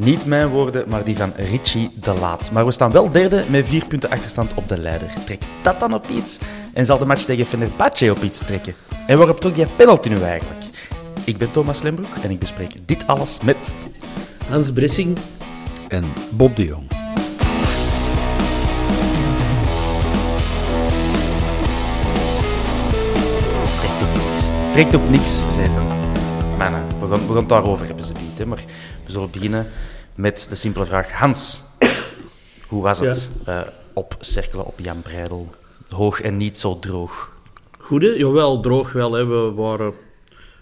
Niet mijn woorden, maar die van Richie de Laat. Maar we staan wel derde met vier punten achterstand op de leider. Trekt dat dan op iets? En zal de match tegen Fenerbahce op iets trekken? En waarop trok die penalty nu eigenlijk? Ik ben Thomas Lembroek en ik bespreek dit alles met... Hans Bressing en Bob de Jong. Trekt op niks. Trekt op niks, zei dan. Mannen, we gaan, we gaan het daarover hebben ze biedt, hè. maar we zullen beginnen met de simpele vraag. Hans, hoe was het eh, op cirkelen op Jan Breidel? Hoog en niet zo droog. Goed, hè? Jawel, droog wel. Hè. We, waren,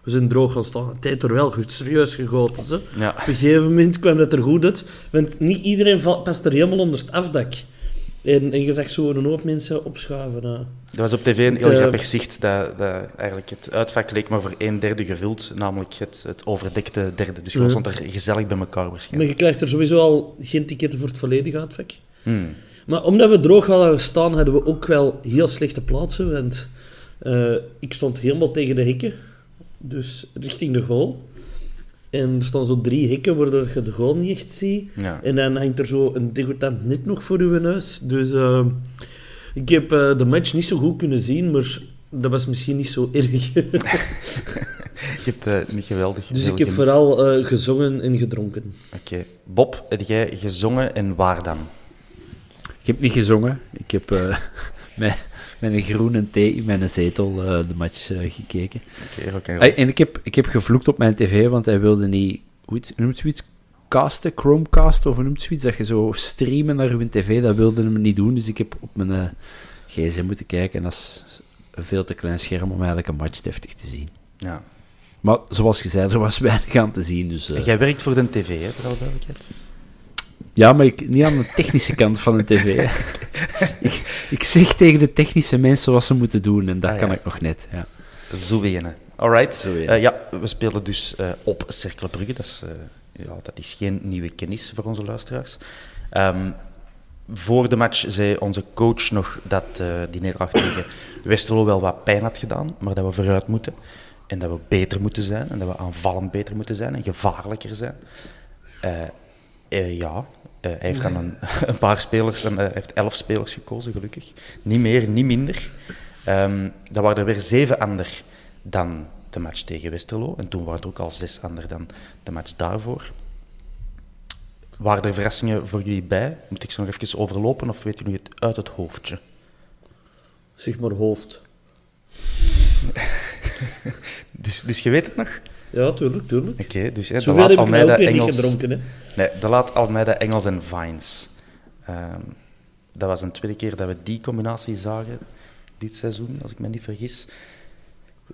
we zijn droog gaan staan. Heeft er wel goed serieus gegoten. Ja. Op een gegeven moment kwam het er goed uit. Want niet iedereen past er helemaal onder het afdak. En, en je zag zo een hoop mensen opschuiven. hè. Er was op tv een heel eh, grappig zicht dat, dat eigenlijk het uitvak leek maar voor een derde gevuld, namelijk het, het overdekte derde. Dus gewoon Ja. stond er gezellig bij elkaar Maar waarschijnlijk. je krijgt er sowieso al geen ticketten voor het volledige uitvak. Hmm. Maar omdat we droog hadden gestaan, hadden we ook wel heel slechte plaatsen. Want eh, ik stond helemaal tegen de hekken. Dus richting de goal. En er staan zo drie hekken waardoor je de goal niet echt ziet. Ja. En dan hangt er zo een degoutant net nog voor uw neus. Dus eh, ik heb eh, de match niet zo goed kunnen zien, maar dat was misschien niet zo erg. Je hebt eh, niet geweldig dus ik heb gemist. vooral eh, gezongen en gedronken. Oké. Bob, heb jij gezongen en waar dan? Ik heb niet gezongen. Ik heb eh, met, een groene thee in mijn zetel eh, de match eh, gekeken. Oké, roll. en ik heb, ik heb gevloekt op mijn tv, want hij wilde niet... Hoe noemt zoiets? Casten? Chromecast? Of noemt zoiets? Dat je zo streamen naar uw tv, dat wilde hem niet doen. Dus ik heb op mijn eh, gsm moeten kijken. En dat is een veel te klein scherm om eigenlijk een match deftig te zien. Ja. Maar zoals je zei, er was weinig aan te zien. Dus, Jij werkt voor de tv, hè, voor alle duidelijkheid. Ja, maar ik, niet aan de technische kant van de tv. ik, ik zeg tegen de technische mensen wat ze moeten doen. En dat Ah, kan ja. ik nog net. Ja. Zo beginnen. Alright. Zo beginnen. Eh, ja, we spelen dus eh, op Cercle Brugge. Dat is, eh, ja, dat is geen nieuwe kennis voor onze luisteraars. Ehm, voor de match zei onze coach nog dat die nederlaag tegen Westerlo wel wat pijn had gedaan, maar dat we vooruit moeten. En dat we beter moeten zijn. En dat we aanvallend beter moeten zijn en gevaarlijker zijn. Eh, ja, eh, hij heeft dan een, een paar spelers, en, eh, hij heeft elf spelers gekozen, gelukkig. Niet meer, niet minder. Ehm dat waren er weer zeven ander dan de match tegen Westerlo. En toen waren er ook al zes ander dan de match daarvoor. Waren er verrassingen voor jullie bij? Moet ik ze nog even overlopen of weet jullie het uit het hoofdje? Zeg maar hoofd. Dus, dus je weet het nog? Ja, tuurlijk, tuurlijk. Oké, dus hè, de laat nou Almeida Engels... gedronken, hè. Nee, de laat Almeida Engels en Vines. Ehm, dat was een tweede keer dat we die combinatie zagen dit seizoen, als ik me niet vergis.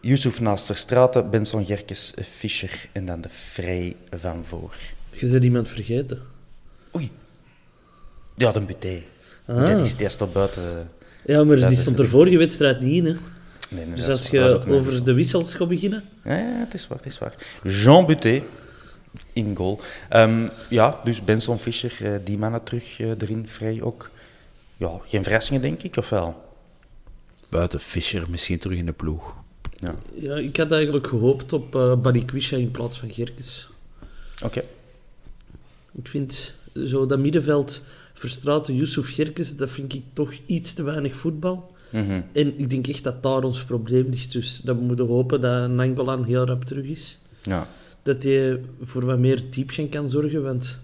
Yusuf naast Verstraeten, Benson Gerkes, Fischer en dan de Vrij van voor. Je bent iemand vergeten. Ja, de Buté. Ah. Die, is, die buiten. Ja, maar Dat die stond er vorige wedstrijd niet in, hè. Nee, nee, Dus als je over wissel. de wissels gaat beginnen... Ja, ja, het is waar, het is waar. Jean Buté in goal. Ehm, ja, dus Benson Fischer, eh, die mannen terug eh, erin, vrij ook. Ja, geen verrassingen denk ik, of wel? Buiten Fischer misschien terug in de ploeg. Ja, Ja, ik had eigenlijk gehoopt op eh Balikwisha in plaats van Gerkes. oké. Ik vind zo dat middenveld Verstraten, Yusuf Gerkes, dat vind ik toch iets te weinig voetbal. Mhm. En ik denk echt dat daar ons probleem ligt. Dus dat we moeten hopen dat Nangolan heel rap terug is. Ja. Dat hij voor wat meer diepgang kan zorgen. Want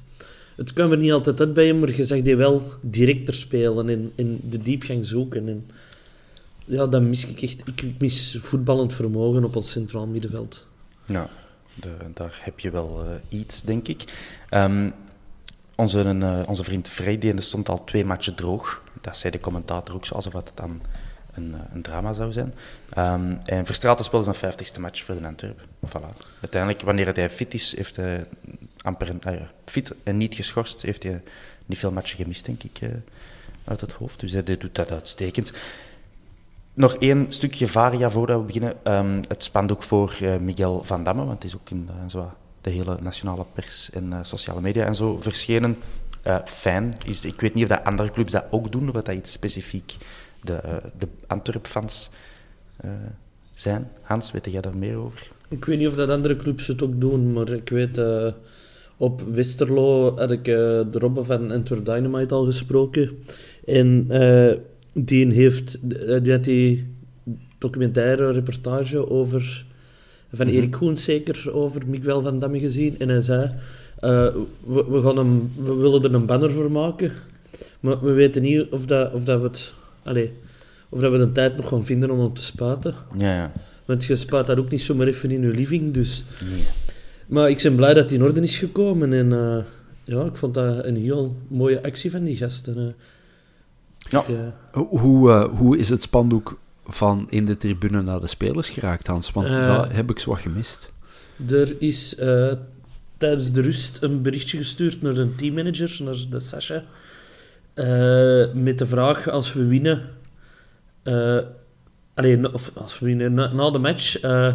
het kwam er niet altijd uit bij hem, maar je zag die wel directer spelen en, en de diepgang zoeken. En ja, dat mis ik echt. Ik mis voetballend vermogen op ons centraal middenveld. Ja, de- daar heb je wel eh, iets, denk ik. Ehm, onze, eh, onze vriend Freddy die stond al twee matchen droog. Dat zei de commentator ook alsof het dan een, eh, een drama zou zijn. Ehm, en Verstraeten speelde zijn vijftigste match voor de Antwerpen. Voilà. Uiteindelijk, wanneer hij fit is, heeft hij amper ah fit en niet geschorst, heeft hij niet veel matchen gemist, denk ik, eh, uit het hoofd. Dus hij doet dat uitstekend. Nog één stukje varia voordat we beginnen. Ehm, het spandoek voor eh, Miguel Van Damme, want het is ook in eh, zo de hele nationale pers en sociale media en zo verschenen. Eh, fijn. Is, ik weet niet of dat andere clubs dat ook doen, of dat, iets specifiek de, eh, de Antwerp-fans eh, zijn. Hans, weet jij daar meer over? Ik weet niet of dat andere clubs het ook doen, maar ik weet... op Westerlo had ik de Robbe van Antwerp Dynamite al gesproken. En die heeft... Die had die documentaire reportage over... Van Mhm. Erik Koens zeker, over Miguel van Damme gezien. En hij zei... eh, we, we, gaan hem, we willen er een banner voor maken. Maar we weten niet of, dat, of, dat we het... Allee, of dat we de tijd nog gaan vinden om hem te spuiten. Ja, ja. Want je spuit dat ook niet zomaar even in je living, dus... Maar ik ben blij dat hij in orde is gekomen. En eh, ja, ik vond dat een heel mooie actie van die gasten. eh. Ja. Ik, Hoe, hoe, eh, hoe is het spandoek van in de tribune naar de spelers geraakt, Hans? Want dat heb ik zo wat gemist. er is eh, tijdens de rust een berichtje gestuurd naar een teammanager, naar de Sasha. eh, met de vraag, als we winnen... eh, alleen, of als we winnen na, na de match... eh,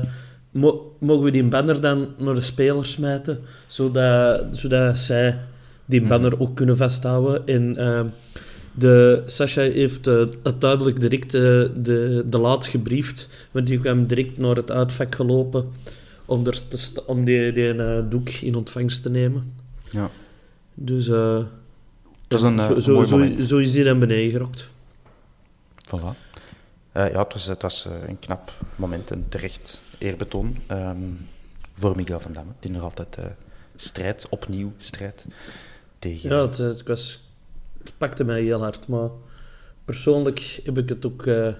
mo- mogen we die banner dan naar de spelers smijten, zodat, zodat zij die banner ook kunnen vasthouden. En de, Sasha heeft het duidelijk direct de, de laat gebriefd, want die kwam direct naar het uitvak gelopen om, er te om die, die eh, doek in ontvangst te nemen. Ja. Dus eh, Dat is een, eh, zo, een zo, mooi zo, zo is hij dan beneden gerokt. Voilà. Eh, ja, het was, het was eh, een knap moment, een terecht eerbetoon ehm, voor Miguel van Damme, die nog altijd eh strijdt, opnieuw strijdt tegen... Ja, het, het, was, het pakte mij heel hard, maar persoonlijk heb ik het ook eh,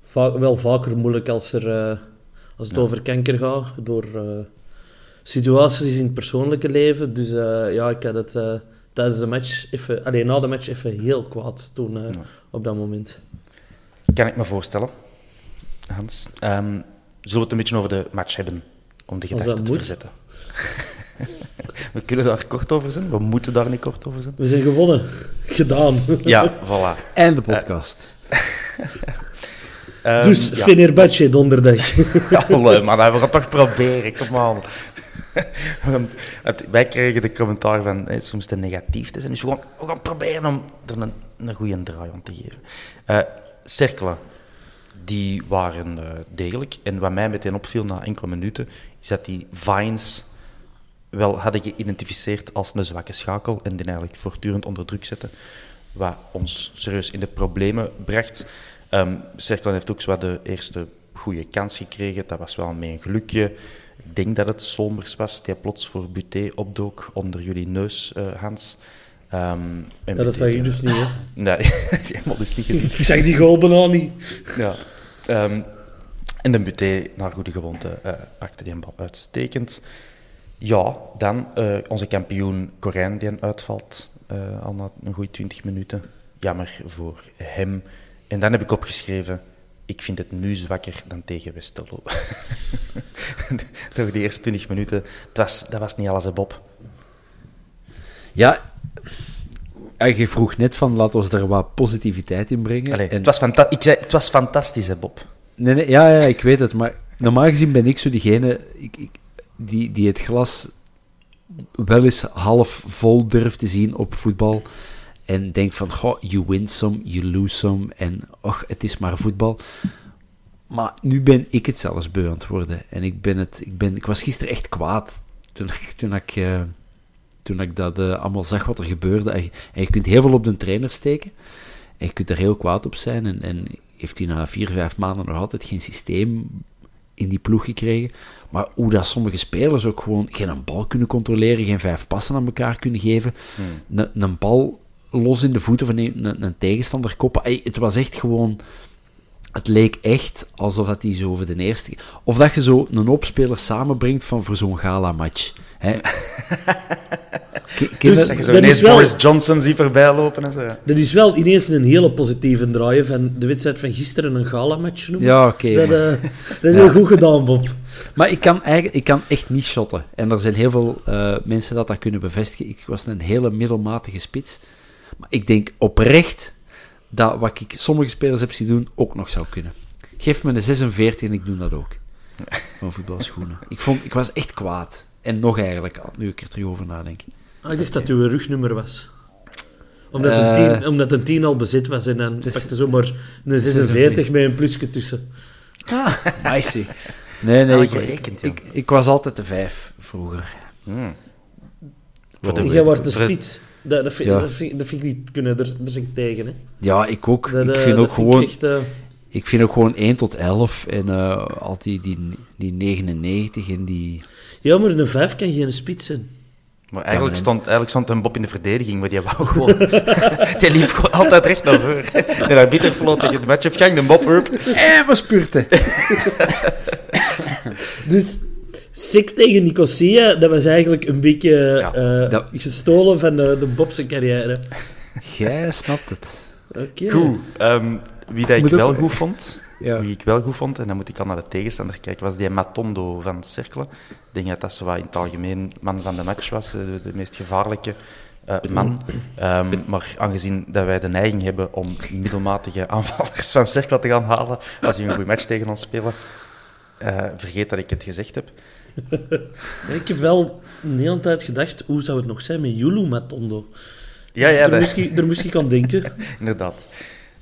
va- wel vaker moeilijk als, er, eh, als het Ja. over kanker gaat, door eh, situaties in het persoonlijke leven. Dus eh, ja, ik had het eh, tijdens de match even, alleen na de match even heel kwaad toen, eh, Ja. op dat moment. Kan ik me voorstellen, Hans. Ehm, zullen we het een beetje over de match hebben, om de Als gedachte dat te moet. verzetten? we kunnen daar kort over zijn, we moeten daar niet kort over zijn. We zijn gewonnen. Gedaan. Ja, voilà. En de podcast. Ehm, dus ja. Fenerbahce donderdag. Ja, leuk, maar dat we gaan toch proberen, kom aan. Het- wij krijgen de commentaar van hè, soms te negatief te zijn, dus we gaan, we gaan proberen om er een, een goede draai aan te geven. Eh cirkelen, die waren eh, degelijk. En wat mij meteen opviel na enkele minuten, is dat die Vines wel hadden geïdentificeerd als een zwakke schakel en die eigenlijk voortdurend onder druk zetten, wat ons serieus in de problemen bracht. Cerkelen heeft ook zo de eerste goede kans gekregen. Dat was wel mee een gelukje. Ik denk dat het Solmers was die plots voor Buté opdook onder jullie neus, eh, Hans. Ja, dat zag ik dus niet, hè. Nee, helemaal dus niet gezien. Ik zag die goal bijna niet. Ja. Ehm, en de Buté, naar goede gewoonte, eh, pakte die een bal uitstekend. Ja, dan eh, onze kampioen Corijn, die uitvalt al na een goede 20 minuten. Jammer voor hem. En dan heb ik opgeschreven, ik vind het nu zwakker dan tegen Westerlo. Toch die eerste 20 minuten, het was, dat was niet alles, hè, Bob. Ja, en je vroeg net van, laat ons er wat positiviteit in brengen. Allee, en het, was ik zei, het was fantastisch, hè, Bob. Nee, nee, ja, ja, ik weet het, maar normaal gezien ben ik zo diegene ik, ik, die, die het glas wel eens half vol durft te zien op voetbal. En denkt van, goh, you win some, you lose some. En och, het is maar voetbal. Maar nu ben ik het zelfs beu aan het worden. En ik, ben het, ik, ben, ik was gisteren echt kwaad toen ik, toen ik, eh, toen ik dat eh, allemaal zag wat er gebeurde. En je, en je kunt heel veel op de trainer steken. En je kunt er heel kwaad op zijn. En, en heeft hij na vier, vijf maanden nog altijd geen systeem in die ploeg gekregen. Maar hoe dat sommige spelers ook gewoon geen bal kunnen controleren, geen vijf passen aan elkaar kunnen geven, een, een bal los in de voeten van een, een, een tegenstander koppen. Ey, het was echt gewoon... Het leek echt alsof dat hij zo over de eerste... Of dat je zo een opspeler samenbrengt van voor zo'n gala-match. Dus- dat- je zo Dat ineens is wel- Boris Johnson ziet voorbij lopen en zo. ja. Dat is wel ineens een hele positieve draai van de wedstrijd van gisteren een gala-match noemen. Ja, oké. Dat, eh, dat is heel goed gedaan, Bob. Maar ik kan, eigenlijk, ik kan echt niet shotten. En er zijn heel veel eh, mensen dat dat kunnen bevestigen. Ik was een hele middelmatige spits. Maar ik denk oprecht dat wat ik sommige spelers heb zien doen, ook nog zou kunnen. Geef me een 46 en ik doe dat ook. Van voetbalschoenen. Ik, vond, ik was echt kwaad. En nog eigenlijk, nu ik er terug over nadenk. Ah, ik dacht dat uw rugnummer was. Omdat, Eh, een 10, omdat een 10 al bezit was en dan is- pakte zomaar een 46 met een plusje tussen. Nice. Nee, nee, ik, gerekend, ik, ik was altijd de vijf vroeger. Hmm. Voor de- En jij wordt de voor- spits. Dat, dat, vind, Ja. dat, vind, dat vind ik niet kunnen, daar, daar zit ik tegen. Hè. Ja, ik ook. Dat, ik eh, vind ook gewoon... ik echt, eh, Ik vind ook gewoon 1 tot 11 en eh altijd die, die 99 en die... ja, maar een 5 kan geen spits zijn. Maar eigenlijk stond, eigenlijk stond een Bob in de verdediging, maar die wou gewoon... die liep gewoon altijd recht naar voren. De arbiter floot tegen de match op gang, de Bob hurp. Eh, wat spurten! Dus Sik tegen Nicosia, dat was eigenlijk een beetje Ja, eh, dat- gestolen van de, de Bobse carrière. Jij snapt het. Oké. Goed. ehm, wie dat ik ook- wel goed vond, Ja. wie ik wel goed vond, en dan moet ik al naar de tegenstander kijken, was die Matondo van Cercle. Ik denk dat dat zo wat in het algemeen man van de match was, eh, de, de meest gevaarlijke eh, man. Ehm, maar aangezien dat wij de neiging hebben om middelmatige aanvallers van Cercle te gaan halen als die een goede match tegen ons spelen, eh, vergeet dat ik het gezegd heb. Ik heb wel een hele tijd gedacht, hoe zou het nog zijn met Yulu Matondo? Ja, ja, daar, dat- moest ik, daar moest ik aan denken. inderdaad.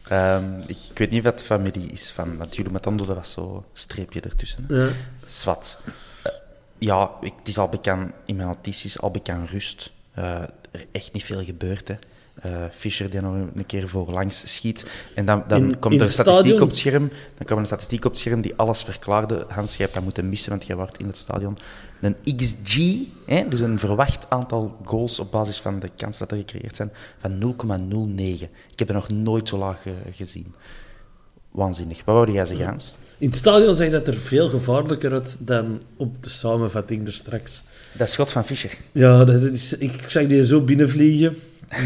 Ehm, ik, ik weet niet of het familie is van, want Julio Matondo, dat was zo streepje ertussen. hè. Ja. Zwat. Eh, ja, ik, het is al bekend, in mijn notities, al bekend rust. Eh, er echt niet veel gebeurd, hè. Eh, Fischer die nog een keer voorlangs schiet. En dan, dan In- komt in er een statistiek stadion- op het scherm. Dan kwam een statistiek op het scherm die alles verklaarde. Hans, jij hebt dat moeten missen, want jij wordt in het stadion. Een XG, hè, dus een verwacht aantal goals op basis van de kansen dat er gecreëerd zijn, van 0,09. Ik heb er nog nooit zo laag eh, gezien. Waanzinnig. Wat wou jij zeggen, Hans? In het stadion zag dat er veel gevaarlijker uit dan op de samenvatting er straks. Dat schot van Fischer. Ja, dat is, ik zag die zo binnenvliegen.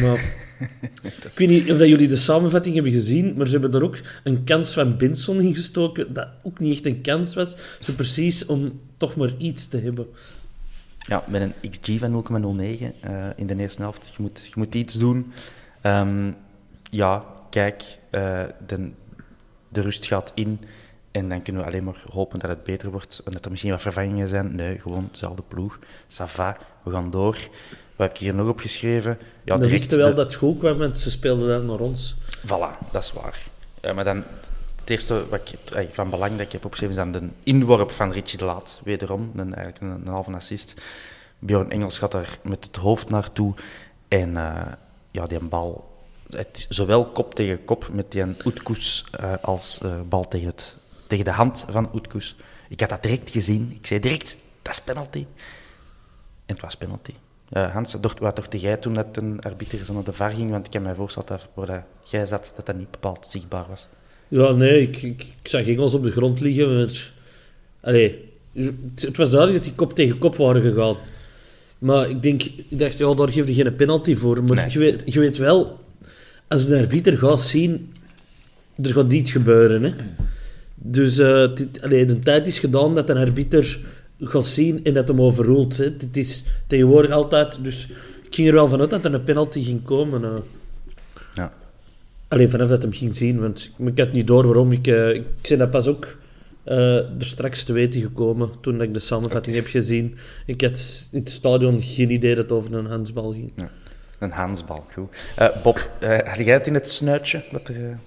Maar ik weet niet of dat jullie de samenvatting hebben gezien, maar ze hebben er ook een kans van Benson in gestoken, dat ook niet echt een kans was. Zo precies om toch maar iets te hebben. Ja, met een XG van 0,09 eh, in de eerste helft. Je moet, je moet iets doen. Ehm, ja, kijk, eh, de, de rust gaat in. En dan kunnen we alleen maar hopen dat het beter wordt. En dat er misschien wat vervangingen zijn. Nee, gewoon dezelfde ploeg. Ça va, we gaan door. Wat heb ik hier nog opgeschreven? Ja, we wisten wel de- dat het goed kwam, want ze speelden dan naar ons. Voilà, dat is waar. Ja, maar dan, het eerste wat ik, van belang dat ik heb opgeschreven is dan de inworp van Richie de Laat. Wederom, een, eigenlijk een, een halve assist. Bjorn Engels gaat daar met het hoofd naartoe. En eh, ja, die bal, het, zowel kop tegen kop met die Oetkoes eh, als eh, bal tegen, het, tegen de hand van Oetkoes. Ik had dat direct gezien. Ik zei direct, dat is penalty. En het was penalty. Eh, Hans, wat dacht jij toen dat een arbiter zo naar de VAR ging? Want ik kan mij voorstellen dat waar dat jij zat, dat dat niet bepaald zichtbaar was. Ja, nee, ik, ik, ik zag Engels op de grond liggen. Allee, het, het was duidelijk dat die kop tegen kop waren gegaan. Maar ik denk, ik dacht, ja, daar geef je geen penalty voor. Maar Nee. je, weet, je weet wel, als een arbiter gaat zien, er gaat iets gebeuren. Hè? Dus eh, allee, de tijd is gedaan dat een arbiter gaat zien en dat hem overroelt. Hè. Het is tegenwoordig altijd, dus ik ging er wel vanuit dat er een penalty ging komen. eh. Ja. Alleen vanaf dat hem ging zien, want ik had niet door waarom. Ik, uh, ik zei dat pas ook uh, er straks te weten gekomen toen ik de samenvatting heb gezien. Ik had in het stadion geen idee dat het over een handsbal ging. Ja, een handsbal, goed. Bob, had jij het in het snuitje wat er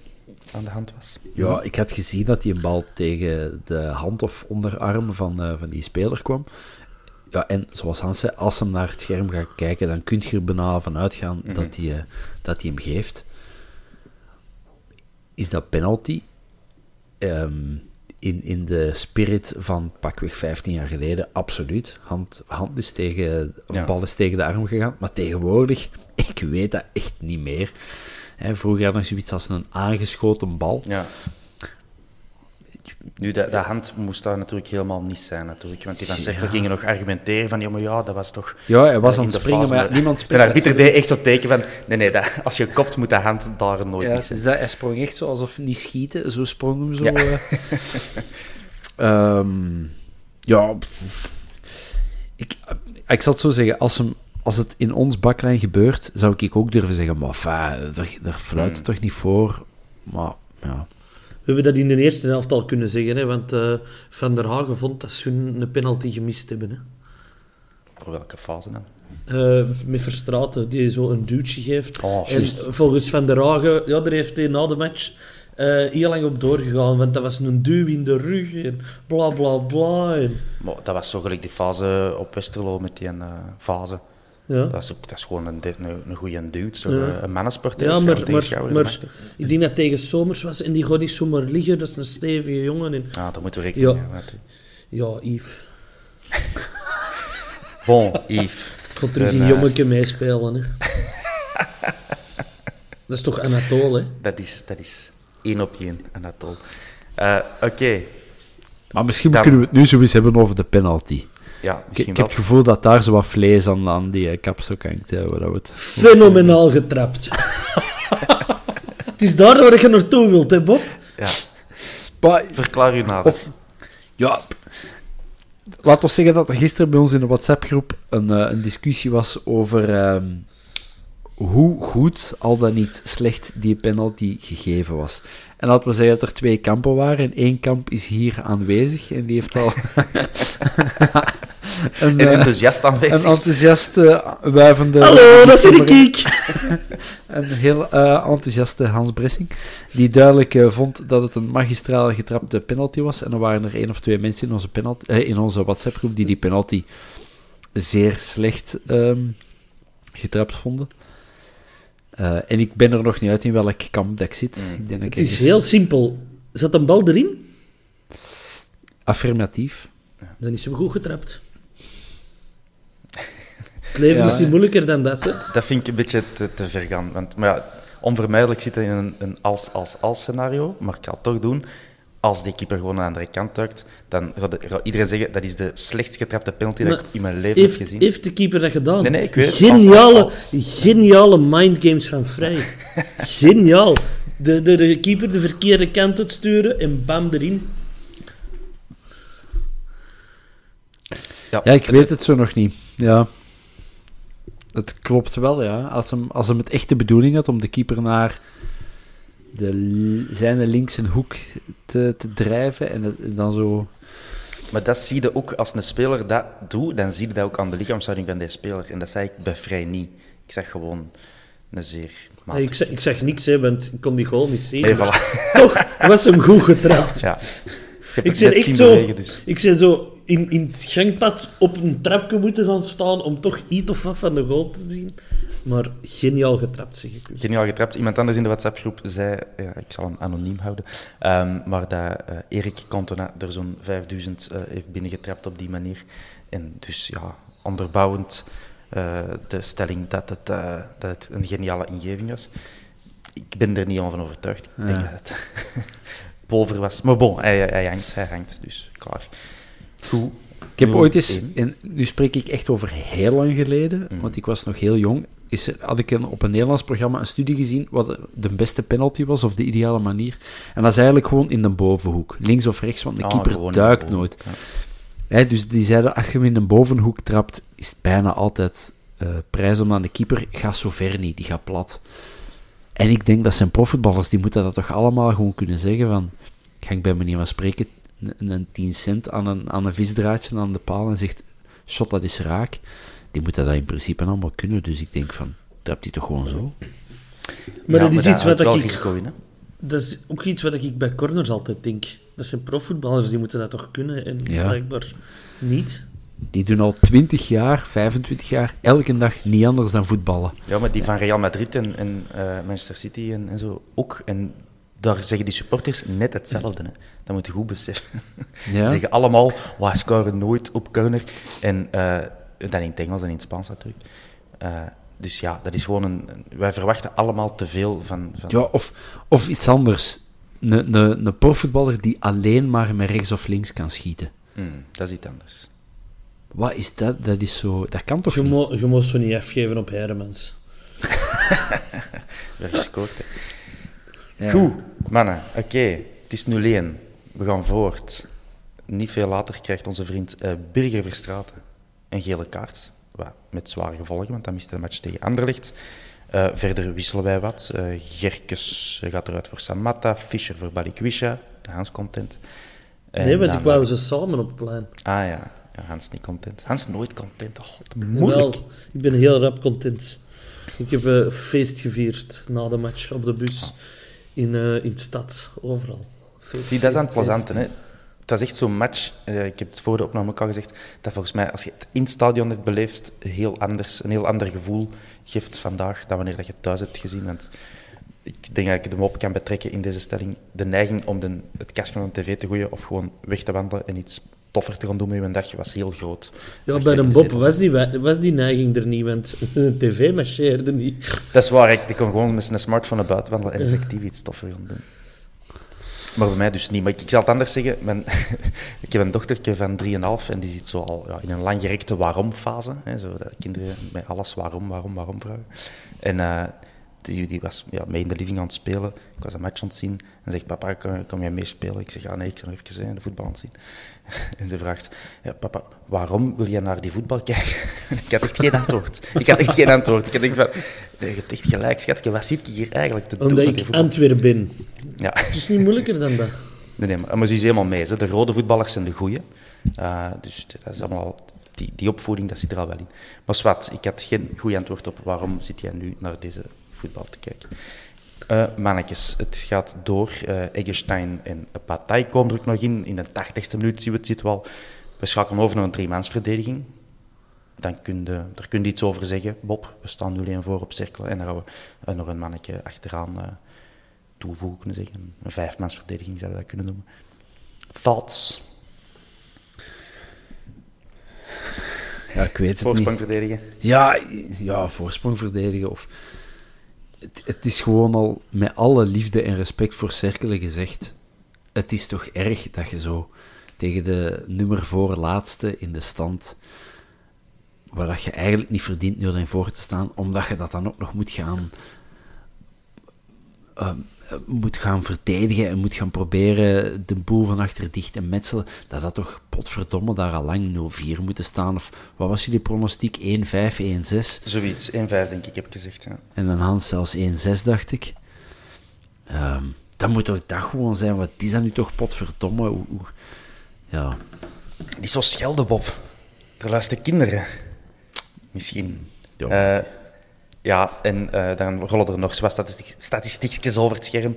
aan de hand was? Ja, ik had gezien dat die een bal tegen de hand of onderarm van, van die speler kwam. Ja, en zoals Hans zei, als hem naar het scherm gaat kijken, dan kun je er bijna van uitgaan mm dat hij dat hem geeft. Is dat penalty? Um, in, in de spirit van pakweg 15 jaar geleden, absoluut. Hand, hand is tegen, of bal is tegen de arm gegaan. Maar tegenwoordig, ik weet dat echt niet meer. Hè, vroeger had je zoiets als een aangeschoten bal. Ja. Nu, de, de hand moest daar natuurlijk helemaal niet zijn, natuurlijk. Want die van ja. gingen nog argumenteren van, ja, maar ja, dat was toch... Ja, hij was aan het springen, maar niemand springt. De arbiter deed echt zo teken van, nee, nee, dat, als je kopt, moet de hand daar nooit ja, zijn. Dus dat, hij sprong echt zo alsof niet schieten, zo sprong hem zo. Ja, uh, um, ja ik, ik zal het zo zeggen, als, hem, als het in ons baklijn gebeurt, zou ik ook durven zeggen, maar enfin, daar, daar fluit het hmm. toch niet voor, maar ja... We hebben dat in de eerste helft al kunnen zeggen, hè, want uh, Van der Hagen vond dat ze een penalty gemist hebben. Hè. Voor welke fase dan? Uh, met Verstraten, die zo een duwtje geeft. Oh, en volgens Van der Hagen, ja, daar heeft hij na de match uh, heel lang op doorgegaan, want dat was een duw in de rug en bla bla bla. En... Maar dat was zo gelijk die fase op Westerlo met die uh, fase. Ja. Dat, is ook, dat is gewoon een, een, een goede dude, zo, ja. een mannensport. Ja, maar, maar, maar ik denk dat tegen Somers was en die gaat niet zomaar liggen, dat is een stevige jongen. En... Ja, dat moeten we rekening ja. mee Ja, Yves. bon, Yves. Ik ga terug een jongetje meespelen. Hè. dat is toch Anatol, hè? Dat is, dat is één op één, Anatol. Uh, Oké. Maar misschien kunnen we het nu zoiets hebben over de penalty. Ja, ik, ik heb het gevoel dat daar zo wat vlees aan, aan die uh, kapstok hangt. Ja, waar het... Fenomenaal getrapt. het is daar waar je naartoe wilt, hè, Bob? Ja. Maar, Verklaar je nader. Of, ja, laten we zeggen dat er gisteren bij ons in de WhatsApp-groep een, uh, een discussie was over uh, hoe goed, al dan niet slecht, die penalty gegeven was. En laten we zeggen dat er twee kampen waren. En één kamp is hier aanwezig. En die heeft al... een, een, enthousiast aanwezig. Een enthousiaste, wuivende... Hallo, dat is ik! een heel uh, enthousiaste Hans Bressing. Die duidelijk uh, vond dat het een magistraal getrapte penalty was. En er waren er één of twee mensen in onze, penalty, uh, in onze WhatsApp-groep die die penalty zeer slecht um, getrapt vonden. Uh, en ik ben er nog niet uit in welk kamp dat ik zit. Mm. Ik denk het is heel simpel. Zat een bal erin? Affirmatief. Dan is hem goed getrapt. Het leven is niet moeilijker dan dat, hè? Dat vind ik een beetje te, te ver gaan. Want, maar ja, onvermijdelijk zit er in een, een als-als-als scenario, maar ik ga het toch doen als die keeper gewoon aan de andere kant duikt, dan gaat iedereen zeggen dat is de slechtst getrapte penalty dat ik in mijn leven heeft, heb gezien. Heeft de keeper dat gedaan? Nee, nee, ik weet Geniale, als, geniale mindgames van Vrij. Geniaal. De, de, de keeper de verkeerde kant uitsturen en bam, erin. Ja, ja ik weet het zo nog niet. Ja. Het klopt wel, ja. Als hem, als hem het echte bedoeling had om de keeper naar de, zijn links een hoek te, te drijven en, dan zo... Maar dat zie je ook, als een speler dat doet, dan zie je dat ook aan de lichaamshouding van die speler. En dat zei ik bij Vrij niet. Ik zeg gewoon een zeer nee, ik, zeg, ik zeg niks, hè, want ik kon die goal niet zien. Nee, voilà. Toch was hem goed getrapt. Ja. Ik zeg echt zo, bewegen, dus. ik zei zo in, in het gangpad op een trapje moeten gaan staan om toch iets of wat van de goal te zien. Maar geniaal getrapt, zeg ik. Geniaal getrapt. Iemand anders in de WhatsApp-groep zei, ja, ik zal hem anoniem houden, um, maar dat uh, Erik Cantona er zo'n 5000 uh, eh, heeft binnengetrapt op die manier. En dus ja, onderbouwend uh, de stelling dat het, dat het een geniale ingeving was. Ik ben er niet van overtuigd. Ik denk dat het pulver was. Maar bon, hij, hij, hangt, hij hangt, dus klaar. Goed. Ik heb ooit eens, en nu spreek ik echt over heel lang geleden, mm. want ik was nog heel jong, is er, had ik een, op een Nederlands programma een studie gezien wat de beste penalty was, of de ideale manier. En dat is eigenlijk gewoon in de bovenhoek, links of rechts, want de ah, keeper duikt nooit. dus die zeiden, als je hem in de bovenhoek trapt, is het bijna altijd uh, prijs om aan de keeper, gaat zo ver niet, die gaat plat. En ik denk dat zijn profvoetballers, die moeten dat toch allemaal gewoon kunnen zeggen van... Ga ik bij manier van spreken een, een 10 cent aan een, aan een visdraadje aan de paal en zegt... Shot, dat is raak. Die moeten dat in principe allemaal kunnen. Dus ik denk van, trapt hij toch gewoon zo? Maar Ja, dat is iets wat ik... risico in, hè. Dat is ook iets wat ik bij corners altijd denk. Dat zijn profvoetballers, die moeten dat toch kunnen en Ja. blijkbaar niet. Die doen al 20 jaar, 25 jaar, elke dag niet anders dan voetballen. Ja, maar die van Real Madrid en, en eh, Manchester City en, en zo ook. En daar zeggen die supporters net hetzelfde. Hè. Dat moet je goed beseffen. Ja. Die zeggen allemaal, wij scoren nooit op corner. En uh, dan in het Engels en in het Spaans natuurlijk. Uh, dus ja, dat is gewoon een... Wij verwachten allemaal te veel van... van... Ja, of, of iets anders. Een, een, een profvoetballer die alleen maar met rechts of links kan schieten. Mm, dat is iets anders. Wat is dat? Dat is zo... Dat kan toch je niet? Mo, je moet zo niet afgeven op Heremans. Weer gescoord, hè. Ja. Goed, mannen. Oké, okay. het is 0-1. We gaan voort. Niet veel later krijgt onze vriend uh, Birger Verstraeten een gele kaart. Met zware gevolgen, want dan miste de match tegen Anderlecht. Uh, verder wisselen wij wat. Uh, Gerkes gaat eruit voor Samatta, Fischer voor Balikwisha, Hans content. En nee, want ik wou ze samen op het plein. Ah ja. ja, Hans niet content. Hans nooit content. Oh, moeilijk. Wel, ik ben heel rap content. Ik heb een feest gevierd na de match op de bus. Oh. In, uh, in de stad, overal. Feest, Zie, dat is aan het plezante, hè. Het was echt zo'n match, uh, ik heb het voor de opname ook al gezegd, dat volgens mij, als je het in het stadion hebt beleefd, heel anders, een heel ander gevoel geeft vandaag dan wanneer dat je het thuis hebt gezien. Want ik denk dat ik hem op kan betrekken in deze stelling. De neiging om de, het kastje van de tv te gooien of gewoon weg te wandelen en iets toffer te gaan doen met je dag was heel groot. Ja, bij de Bob was die, was die neiging er niet, want de tv marcheerde niet. Dat is waar, ik, ik kon gewoon met zijn smartphone naar buiten wandelen en effectief iets toffer gaan doen. Maar bij mij dus niet. Maar ik, ik zal het anders zeggen. Mijn, ik heb een dochtertje van 3,5 en die zit zo al ja, in een langgerekte waarom-fase. Hè, zo dat kinderen met alles waarom, waarom, waarom vragen. En uh, die, die was ja, mee in de living aan het spelen. Ik was een match aan het zien. En zegt, papa, kom, jij mee spelen? Ik zeg, ja nee, ik zal even hè, de voetbal aan het zien. En ze vraagt, ja, papa, waarom wil je naar die voetbal kijken? ik had echt geen antwoord. Ik had echt geen antwoord. Ik denk van, nee, je hebt echt gelijk, schatje. Wat zit ik hier eigenlijk te doen? Omdat ik Antwerpen ben. Ja. Het is niet moeilijker dan dat. Nee, nee maar, maar ze is helemaal mee. Hè. De rode voetballers zijn de goeie. Uh, dus dat is allemaal... Die, die opvoeding, dat zit er al wel in. Maar zwart, ik had geen goed antwoord op waarom zit jij nu naar deze voetbal te kijken. Uh, mannetjes, het gaat door. Uh, Eggestein en Bataille komen er ook nog in. In de 80ste minuut zien we het zit wel. We schakelen over naar een driemansverdediging. Dan kun je, daar kun je iets over zeggen, Bob. We staan nu alleen voor op cirkel. En dan gaan we uh, nog een mannetje achteraan toevoegen, kunnen zeggen. Een vijfmansverdediging zou je dat kunnen noemen. Thoughts? Ja, ik weet het voorsprong niet. verdedigen? Ja, ja, voorsprong verdedigen. Of... Het, is gewoon al met alle liefde en respect voor Cerkelen gezegd. Het is toch erg dat je zo tegen de nummer voor laatste in de stand, waar dat je eigenlijk niet verdient nu alleen voor te staan, omdat je dat dan ook nog moet gaan uh, moet gaan verdedigen en moet gaan proberen de boel van achter dicht te metselen, dat dat toch potverdomme daar al lang 0-4 moeten staan. Of wat was jullie pronostiek? 1-5, 1-6? Zoiets, 1-5 denk ik, heb ik gezegd. Ja. En dan Hans zelfs 1-6, dacht ik. Um, dan moet toch dat gewoon zijn, wat is dat nu toch potverdomme? Hoe, hoe, ja. Niet zo schelden, Bob. Er luisteren kinderen. Misschien. Ja. Uh, ja, en uh, dan rollen er nog wat statistiek, statistiekjes over het scherm.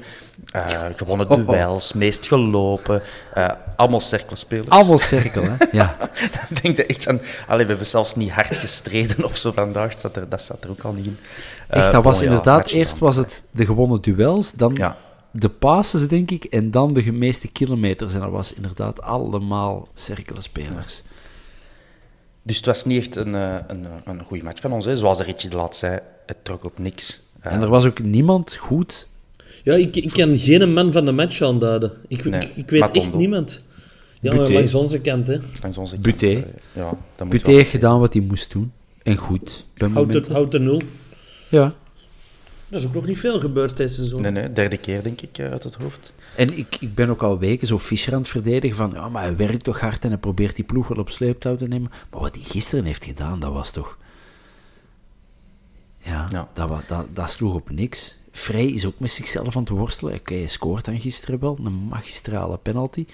Uh, gewonnen oh, duels, oh. meest gelopen, uh, allemaal cirkelspelers. Allemaal cirkel, hè? Ja. dan denk je echt aan... Allee, we hebben zelfs niet hard gestreden of zo vandaag, dat zat er, dat zat er ook al niet in. echt, dat was inderdaad... Eerst was het de gewonnen duels, dan ja. de passes, denk ik, en dan de meeste kilometers. En dat was inderdaad allemaal cirkelspelers. Ja. Dus het was niet echt een, een, een goede match van ons. Hè. Zoals Richie de laat zei, het trok op niks. En er was ook niemand goed. Ja, ik, ik kan geen man van de match aanduiden. Ik, nee, ik, ik, weet Matondo. echt niemand. Ja, maar langs onze kant, hè. Langs onze kant. Buté. Uh, ja, Buté heeft gedaan wat hij moest doen. En goed. Houd de, houd de nul. Ja. Er is ook nog niet veel gebeurd deze seizoen. Nee, nee, derde keer denk ik uit het hoofd. En ik, ik ben ook al weken zo Fischer aan het verdedigen van, ja, maar hij werkt toch hard en hij probeert die ploeg wel op sleeptouw te nemen. Maar wat hij gisteren heeft gedaan, dat was toch... Ja, ja. Dat, dat, dat sloeg op niks. Frey is ook met zichzelf aan het worstelen. Oké, hij scoort dan gisteren wel, een magistrale penalty.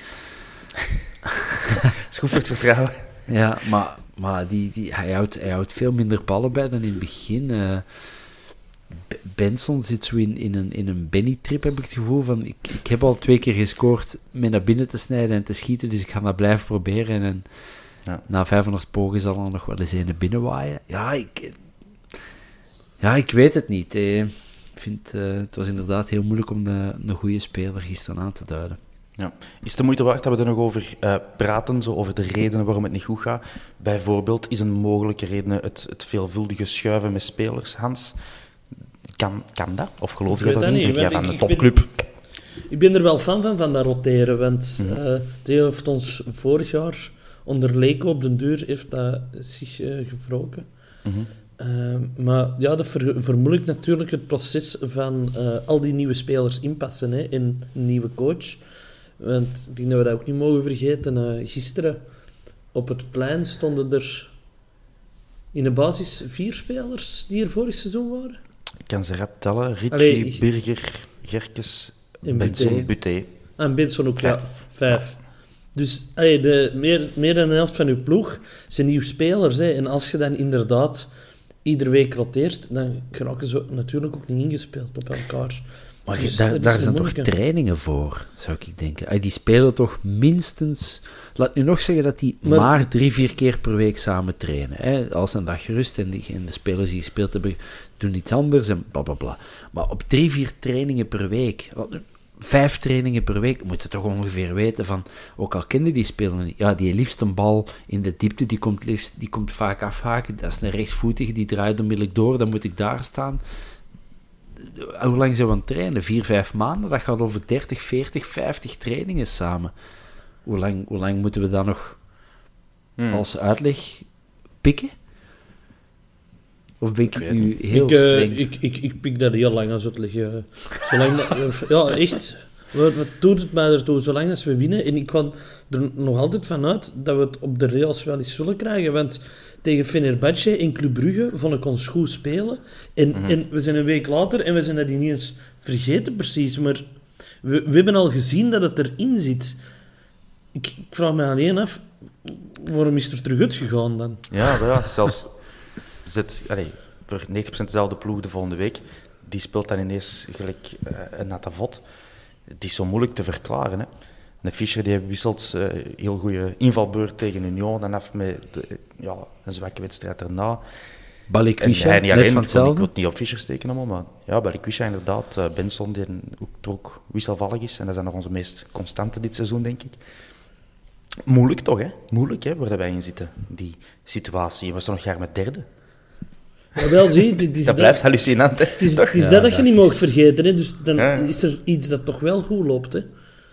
is goed voor het vertrouwen. Ja, maar, maar die, die, hij, houdt, hij houdt veel minder ballen bij dan in het begin. Uh, Benson zit zo in, in een, in een Benny-trip, heb ik het gevoel. Van, ik, ik heb al twee keer gescoord met naar binnen te snijden en te schieten, dus ik ga dat blijven proberen. En ja. na 500 pogen zal er nog wel eens een binnenwaaien. Ja, ik, ja, ik weet het niet. Eh. Ik vind, uh, het was inderdaad heel moeilijk om de, een goede speler gisteren aan te duiden. Ja. Is het de moeite waard dat we er nog over uh, praten, zo over de redenen waarom het niet goed gaat? Bijvoorbeeld, is een mogelijke reden het, het veelvuldige schuiven met spelers, Hans? Kan, kan dat? Of geloof je dat niet? Jij van de topclub? Ben, ik ben er wel fan van, van dat roteren, want mm uh, heeft ons vorig jaar onder Leko op de deur heeft dat zich uh, gevroken. Mm -hmm. Uh, maar ja, dat ver, vermoeilijkt natuurlijk het proces van uh, al die nieuwe spelers inpassen hè, in een nieuwe coach. Want ik denk dat we dat ook niet mogen vergeten. Uh, gisteren op het plein stonden er in de basis vier spelers die er vorig seizoen waren. Ik kan ze rap tellen. Ritchie, Allee, Birger, Gerkes, Benson, Buté. En Benson ook, ja. Vijf. Dus allee, de, meer, meer dan de helft van uw ploeg zijn nieuwe spelers. Hè. En als je dan inderdaad iedere week roteert, dan geraken ze natuurlijk ook niet ingespeeld op elkaar. Maar dus daar, daar zijn toch trainingen voor, zou ik denken. Die spelen toch minstens... Laat nu nog zeggen dat die maar, maar drie, vier keer per week samen trainen. Hè? Als een dag gerust en, die, en de spelers die gespeeld hebben, doen iets anders en bla bla bla. Maar op drie, vier trainingen per week, vijf trainingen per week, moet je toch ongeveer weten van... Ook al kenden die spelers ja, die liefst een bal in de diepte, die komt, liefst, die komt vaak afhaken. Dat is een rechtsvoetige, die draait onmiddellijk door, dan moet ik daar staan hoe lang zijn we aan het trainen? Vier, vijf maanden? Dat gaat over 30, 40, 50 trainingen samen. Hoe lang, hoe lang moeten we dan nog hmm. als uitleg pikken? Of ben ik, ik nu heel ik, streng? Uh, ik, ik, ik pik dat heel lang als uitleg. Uh, zolang dat, ja, echt. Wat, wat doet het mij ertoe? Zolang als we winnen. En ik kan er nog altijd van uit dat we het op de rails wel eens zullen krijgen. Want tegen Fenerbahce in Club Brugge vond ik ons goed spelen. En, mm -hmm. en we zijn een week later en we zijn dat niet eens vergeten precies. Maar we, we hebben al gezien dat het erin zit. Ik, ik vraag me alleen af, waarom is er terug uitgegaan dan? Ja, ja zelfs zit, allez, voor 90% dezelfde ploeg de volgende week. Die speelt dan ineens gelijk uh, een natte vod. Het is zo moeilijk te verklaren. Hè. De Fischer die wisselt uh, heel goede invalbeurt tegen Union dan af met de, ja, een zwakke wedstrijd erna. Balikwisha, net alleen, van hetzelfde? Ik wil het niet op Fischer steken allemaal, maar ja, Balikwisha inderdaad. Uh, Benson die ook, ook wisselvallig is en dat dan nog onze meest constante dit seizoen, denk ik. Moeilijk toch, hè? Moeilijk, hè, waar wij in zitten, die situatie. We staan nog jaar met derde. Ja, wel, zie, dit is dat, dat blijft hallucinant, hè? Het is, het is ja, dat dat je niet mag vergeten, hè? Dus dan ja. is er iets dat toch wel goed loopt, hè?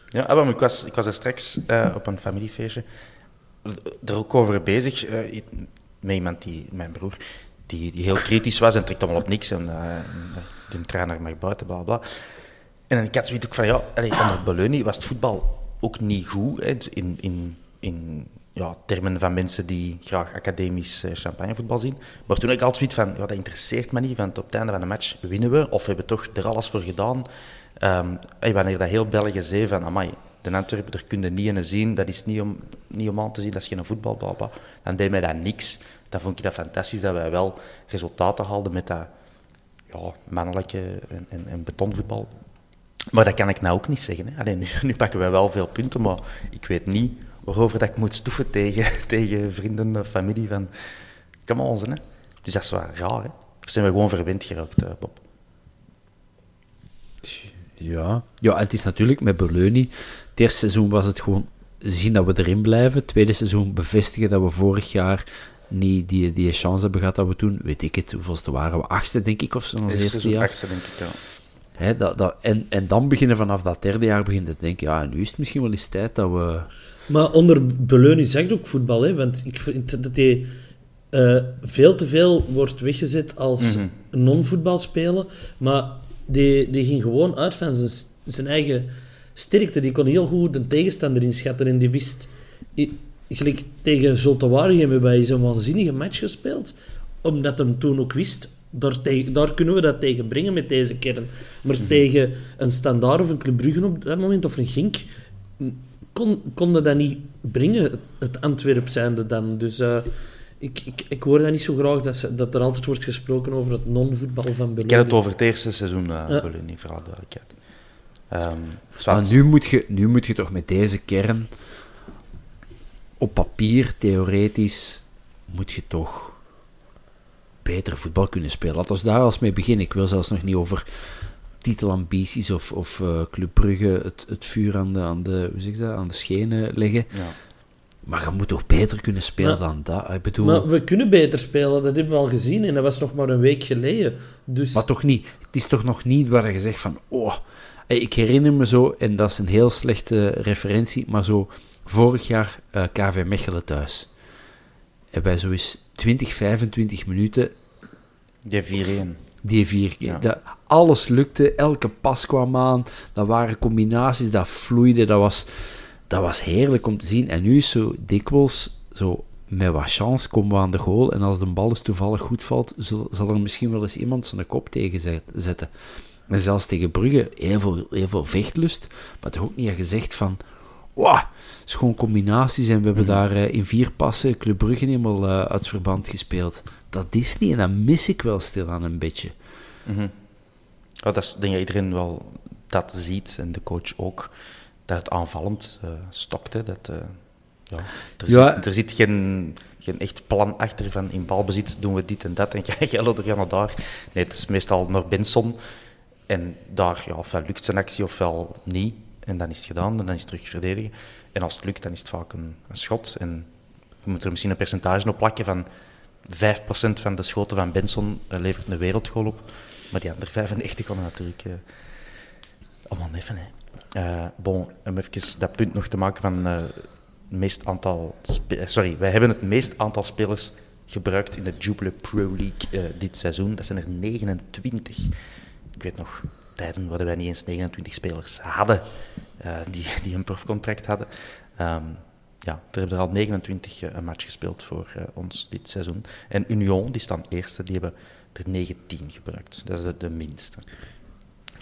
Ja, maar ik was, ik was er straks uh, op een familiefeestje er ook over bezig uh, met iemand die, mijn broer, die, die heel kritisch was en trekt allemaal op niks en uh, de trainer mag buiten, bla bla. En ik had zoiets ook van, ja, allee, onder Beleuni was het voetbal ook niet goed, hè, in, in, in ja, termen van mensen die graag academisch uh, champagnevoetbal zien. Maar toen ik altijd zoiets van, ja, dat interesseert me niet, want op het einde van de match winnen we, of we hebben toch er alles voor gedaan. Um, wanneer dat heel België zei van, amai, de Antwerpen, daar kun je niet in zien, dat is niet om, niet om aan te zien, dat is geen voetbal, bla, bla. Dan deed mij dat niks. Dan vond ik dat fantastisch dat wij wel resultaten haalden met dat ja, mannelijke en, en, en betonvoetbal. Maar dat kan ik nou ook niet zeggen. Hè. Nu, nu, pakken wij wel veel punten, maar ik weet niet waarover dat ik moet stoeven tegen, tegen vrienden of familie van... Kom on, hè. Dus dat is wel raar, hè. Of zijn we gewoon verwend geraakt, uh, Bob? Ja. ja, het is natuurlijk met Berleuni. Het eerste seizoen was het gewoon zien dat we erin blijven. Het tweede seizoen bevestigen dat we vorig jaar niet die, die chance hebben gehad dat we toen, weet ik het, hoeveelste waren we? Achtste, denk ik, of zo, ons eerste jaar. Achtste, denk ik, ja. He, dat, dat, en, en dan beginnen vanaf dat derde jaar beginnen te denken, ja, nu is het misschien wel eens tijd dat we... Maar onder Beleuni zegt ook voetbal, hè, want ik vind dat hij uh, veel te veel wordt weggezet als mm -hmm. non-voetbal spelen, maar die, die ging gewoon uit van zijn, zijn eigen sterkte. Die kon heel goed de tegenstander inschatten en die wist... Gelijk tegen Zoltawari hebben wij zo'n waanzinnige match gespeeld, omdat hem toen ook wist Daar, daar kunnen we dat tegen brengen met deze kern. Maar Mhm. tegen een Standaard of een Club Brugge op dat moment, of een Gink, kon, konden dat niet brengen, het, Antwerp zijnde dan. Dus eh, ik, ik, ik hoor dat niet zo graag, dat, ze, dat er altijd wordt gesproken over het non-voetbal van België. Ik heb het over het eerste seizoen, uh, Ja. Voor alle duidelijkheid. Ehm, Maar nu moet, je, nu moet je toch met deze kern op papier, theoretisch, moet je toch beter voetbal kunnen spelen. Laten we daar als mee beginnen. Ik wil zelfs nog niet over titelambities of, of eh, Club Brugge het, het vuur aan de, aan, de, hoe zeg dat, aan de schenen leggen. Ja. Maar je moet toch beter kunnen spelen Maar- dan dat? Ik bedoel, Maar we kunnen beter spelen, dat hebben we al gezien. En dat was nog maar een week geleden. Dus Maar toch niet. Het is toch nog niet waar je zegt van, oh, ik herinner me zo, en dat is een heel slechte referentie, maar zo vorig jaar eh, KV Mechelen thuis. Hebben wij zo eens 20, 25 minuten Die 4-1. Die vier keer. Ja. Dat, alles lukte, elke pas kwam aan, dat waren combinaties, dat vloeide, dat was, dat was heerlijk om te zien. En nu is zo dikwijls, zo met wat chance, komen we aan de goal en als de bal dus toevallig goed valt, zal, zal er misschien wel eens iemand zijn kop tegen zet- zetten. En zelfs tegen Brugge, heel veel, heel veel vechtlust, maar toch ook niet gezegd van, wow, het is gewoon combinaties en we hebben daar eh, in vier passen Club Brugge helemaal eh, uit het verband gespeeld. Dat is niet en dat mis ik wel stilaan een beetje. Mhm. Dat is denk ik iedereen wel dat ziet, en de coach ook, dat het aanvallend eh stokte. Dat, eh, ja, er, Ja. Zit, er zit geen, geen echt plan achter van in balbezit doen we dit en dat en je er gaan naar daar. Nee, het is meestal naar Benson en daar ja, ofwel lukt zijn actie ofwel niet. En dan is het gedaan en dan is het terug verdedigen. En als het lukt, dan is het vaak een, een schot. En je moet er misschien een percentage op plakken van 5% van de schoten van Benson eh, levert een wereldgoal op. Maar die andere 95 gaan er natuurlijk eh allemaal neffen. Hè. Eh, bon, om even dat punt nog te maken van meest aantal... Sorry, wij hebben het meest aantal spelers gebruikt in de Jubilee Pro League dit seizoen. Dat zijn er 29. Ik weet nog, tijden waar wij niet eens 29 spelers hadden die, die een profcontract hadden. Ehm, ja, er hebben er al 29 eh, een match gespeeld voor eh, ons dit seizoen. En Union, die staan eerste, die hebben er 19 gebruikt. Dat is de, minste.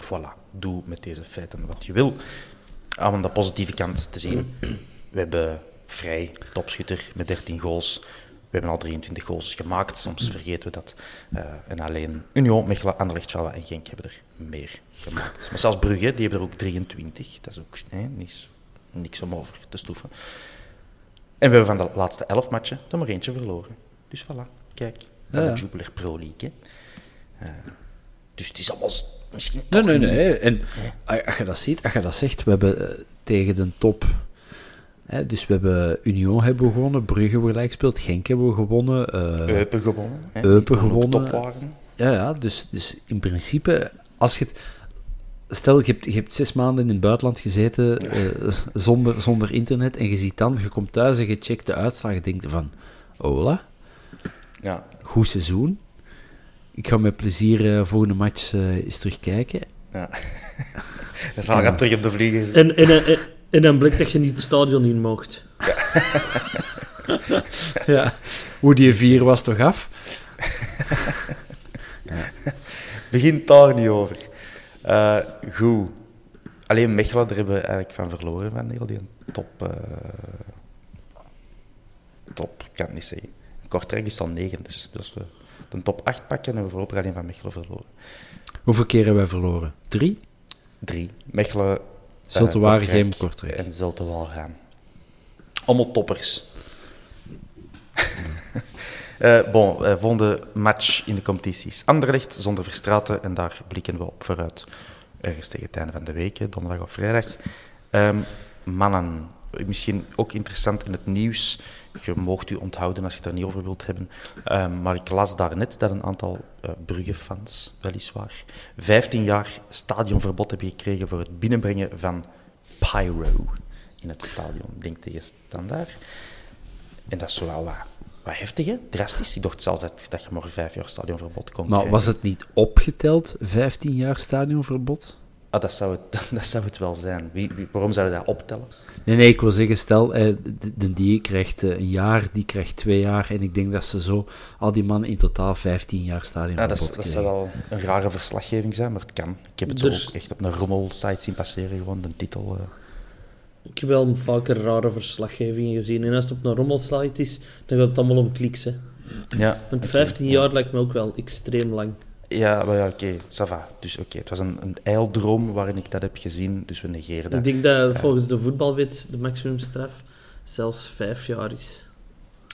Voilà, doe met deze feiten wat je wil. Aan de positieve kant te zien. We hebben vrij topschutter met 13 goals. We hebben al 23 goals gemaakt, soms vergeten we dat. Eh, en alleen Union, Mechelen, Anderlecht, en Genk hebben er meer gemaakt. Maar zelfs Brugge, die hebben er ook 23. Dat is ook niks, niks om over te stoeven. En we hebben van de laatste 11 matchen er maar eentje verloren. Dus voilà, kijk, van Ja, ja. de Jubilee Pro League. hè. Eh, dus het is allemaal misschien Nee, nee, niet- nee. En als je dat ziet, als je dat zegt, we hebben eh, tegen de top... Hè, dus we hebben Union hebben gewonnen, Brugge hebben we gelijk gespeeld, Genk hebben we gewonnen. eh, Eupen gewonnen. Hè, Eupen gewonnen. ja, ja, dus, dus in principe, als je het... Stel, je hebt, je hebt zes maanden in het buitenland gezeten eh, zonder, zonder internet en je ziet dan, je komt thuis en je checkt de uitslagen, je denkt van, hola, Ja, goed seizoen. Ik ga met plezier eh, volgende match eh, eens terugkijken. ja. Dan zal ik terug op de vlieger zitten. En, en, en, en dan blijkt dat je niet het stadion in mocht. Ja. Hoe die vier was toch af? Begint daar niet over. Eh, goed. Alleen Mechelen, daar hebben we eigenlijk van verloren van heel die top. eh, top, kan het niet zeggen. Kortrijk is dan 9, dus als we de top 8 pakken, hebben we voorlopig alleen van Mechelen verloren. Hoeveel keer hebben wij verloren? Drie? Drie. Mechelen, eh, Zulte Waregem, Kortrijk. En Zulte Waregem. Allemaal toppers. Eh bon, eh, volgende match in de competities. Anderlecht zonder Verstraten en daar blikken we op vooruit. Ergens tegen het einde van de week, donderdag of vrijdag. Ehm, mannen, misschien ook interessant in het nieuws. Je moogt u onthouden als je het er niet over wilt hebben. Ehm, maar ik las daarnet dat een aantal eh Brugge-fans, weliswaar, 15 jaar stadionverbod hebben gekregen voor het binnenbrengen van pyro in het stadion. Denk tegen standaard. En dat is wel wat heftig, hè? drastisch. Ik dacht zelfs dat, dat je maar vijf jaar stadionverbod kon Maar krijgen. was het niet opgeteld, 15 jaar stadionverbod? Ah, dat zou het, dat zou het wel zijn. Wie, wie- waarom zou je dat optellen? Nee, nee, ik wil zeggen, stel, de, de die krijgt eh, een jaar, die krijgt twee jaar. En ik denk dat ze zo, al die mannen in totaal 15 jaar Ja, stadionverbod dat, is- dat krijgen. zou wel een rare verslaggeving zijn, maar het kan. Ik heb het zo Dus- ook echt op een rommel-site zien passeren, gewoon de titel. eh. Ik heb wel vaker rare verslaggevingen gezien. En als het op een rommelsite is, dan gaat het allemaal om kliks. Hè. Ja, Want oké, 15 ja. jaar lijkt me ook wel extreem lang. Ja, maar ja, oké, ça va. Dus oké, het was een, een ijldroom waarin ik dat heb gezien, dus we negeren dat. Ik denk dat volgens de voetbalwet de maximumstraf zelfs 5 jaar is.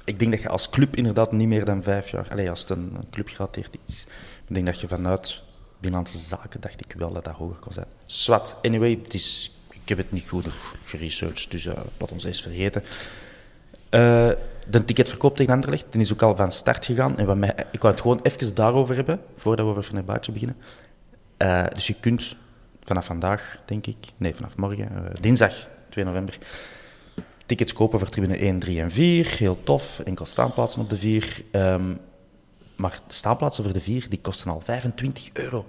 Ik denk dat je als club inderdaad niet meer dan vijf jaar... Allee, als het een, een club gerateerd is, ik denk dat je vanuit Binnenlandse Zaken dacht ik wel dat dat hoger kon zijn. Swat, anyway, het is, heb het niet goed geresearched, dus eh laat ons eens vergeten. Eh, de ticketverkoop tegen Anderlecht, die is ook al van start gegaan. En wat mij, ik wou het gewoon even daarover hebben, voordat we over Fenerbahce beginnen. Eh, dus je kunt vanaf vandaag, denk ik, nee, vanaf morgen, dinsdag 2 november, tickets kopen voor tribune 1, 3 en 4. Heel tof, enkel staanplaatsen op de 4. Ehm, maar staanplaatsen voor de 4 die kosten al 25 euro.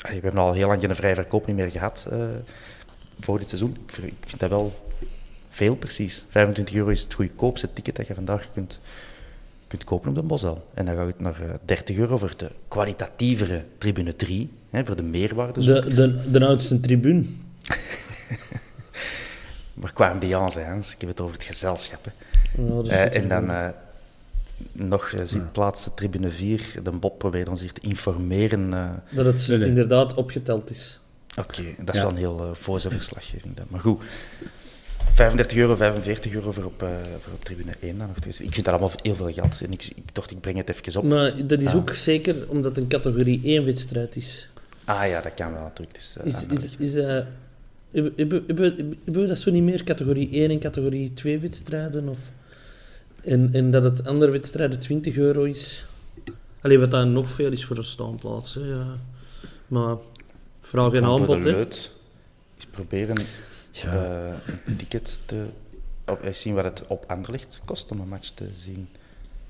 Allee, we hebben al heel lang geen vrije verkoop niet meer gehad eh, voor dit seizoen. Ik, vind dat wel veel precies. 25 euro is het goedkoopste ticket dat je vandaag kunt, kunt kopen op de Bosel. En dan gaat het naar eh, 30 euro voor de kwalitatievere tribune 3, hè, voor de meerwaarde. De, de, de oudste tribune. Maar qua ambiance, hè, ik heb het over het gezelschap. Hè. Ja, Eh, en dan. Eh, nog uh, zitplaatsen tribune 4. De Bob probeert ons hier te informeren. eh, Dat het Nee, nee. inderdaad opgeteld is. Oké, dat is Ja. wel een heel uh, voorze verslaggeving. Dan. Maar goed, 35 euro, 45 euro voor op, eh, voor op tribune 1 dan nog. Dus ik vind dat allemaal heel veel geld. En ik, ik dacht, ik breng het even op. Maar dat is Ah. ook zeker omdat het een categorie 1 wedstrijd is. Ah ja, dat kan wel natuurlijk. Het is, eh, Is, is, Anderlecht. is, eh, hebben, hebben, hebben, hebben we dat zo niet meer categorie 1 en categorie 2 wedstrijden? Of, en, en dat het andere wedstrijden 20 euro is? Alleen wat dan nog veel is voor een staanplaats. Hè, ja. Maar vraag en aanbod. de Hè. leut eens proberen Ja. eh, een ticket te op, eens zien wat het op Anderlecht kost om een match te zien.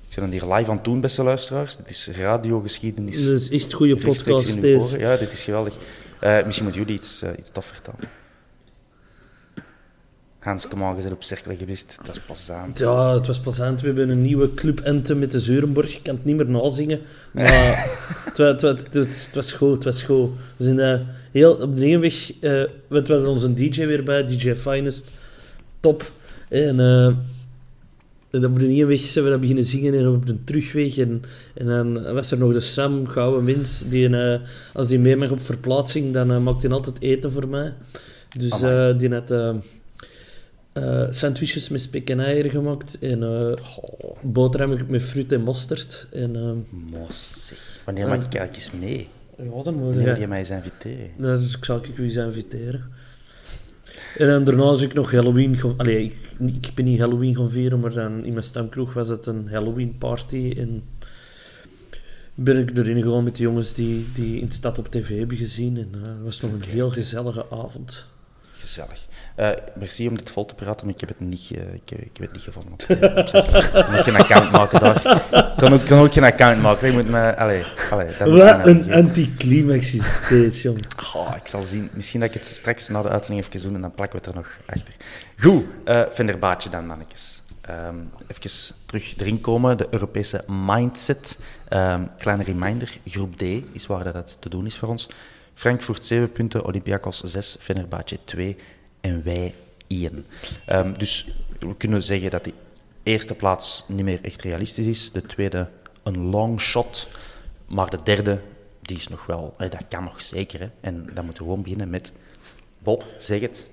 Ik ben hier live aan het doen, beste luisteraars. Dit is radiogeschiedenis. Dat is echt goede podcast. Ja, dit is geweldig. Eh, misschien moeten jullie iets, eh, iets tof vertellen. Hans, kom aan, je bent op cirkelen geweest. Dat is plezant. Ja, het was plezant. We hebben een nieuwe club Ente met de Zeurenborg. Ik kan het niet meer nazingen. Maar het, wa- het, wa- het, was- het was goed, het was goed. We zijn eh, heel op de weg... eh we hadden onze DJ weer bij, DJ Finest. Top. En, eh, en op de ene weg zijn we dat beginnen zingen en op de terugweg. En, en dan was er nog de Sam, gouden mens, die eh, als die mee mag op verplaatsing, dan maakt hij altijd eten voor mij. Dus die had... eh, eh, sandwiches met spek en eieren gemaakt en eh Goh, boterhammen met fruit en mosterd. En, ehm, mos, zeg. Wanneer mag ik eigenlijk eens mee? ja, dan moet je... mij eens inviteren? Nou, dus ik zal ik u eens inviteren. En dan daarna is ik nog Halloween... gaan- Allee, ik, ik ben niet Halloween gaan vieren, maar dan in mijn stamkroeg was het een Halloween party. En ben ik erin gegaan met de jongens die, die in de stad op tv hebben gezien. En eh, het was nog een heel gezellige avond. Gezellig. Eh, merci om dit vol te praten, maar ik heb het niet, ik, heb, ik heb het niet gevonden. Ik kan ook geen account maken daar. Ik kan ook, kan ook geen account maken. Je moet me... Allee, allee, dat moet Wat een anticlimax is dit, jong. Ik zal zien. Misschien dat ik het straks na de uitzending even doe en dan plakken we het er nog achter. Goed, eh Fenerbahce dan, mannetjes. Ehm even terug erin komen, de Europese mindset. Ehm, kleine reminder, groep D is waar dat het te doen is voor ons. Frankfurt 7 punten, Olympiakos 6, Fenerbahce 2 en wij 1. Ehm, dus we kunnen zeggen dat die eerste plaats niet meer echt realistisch is. De tweede een long shot. Maar de derde, die is nog wel... eh, dat kan nog zeker. Hè. En dan moeten we gewoon beginnen met... Bob, zeg het.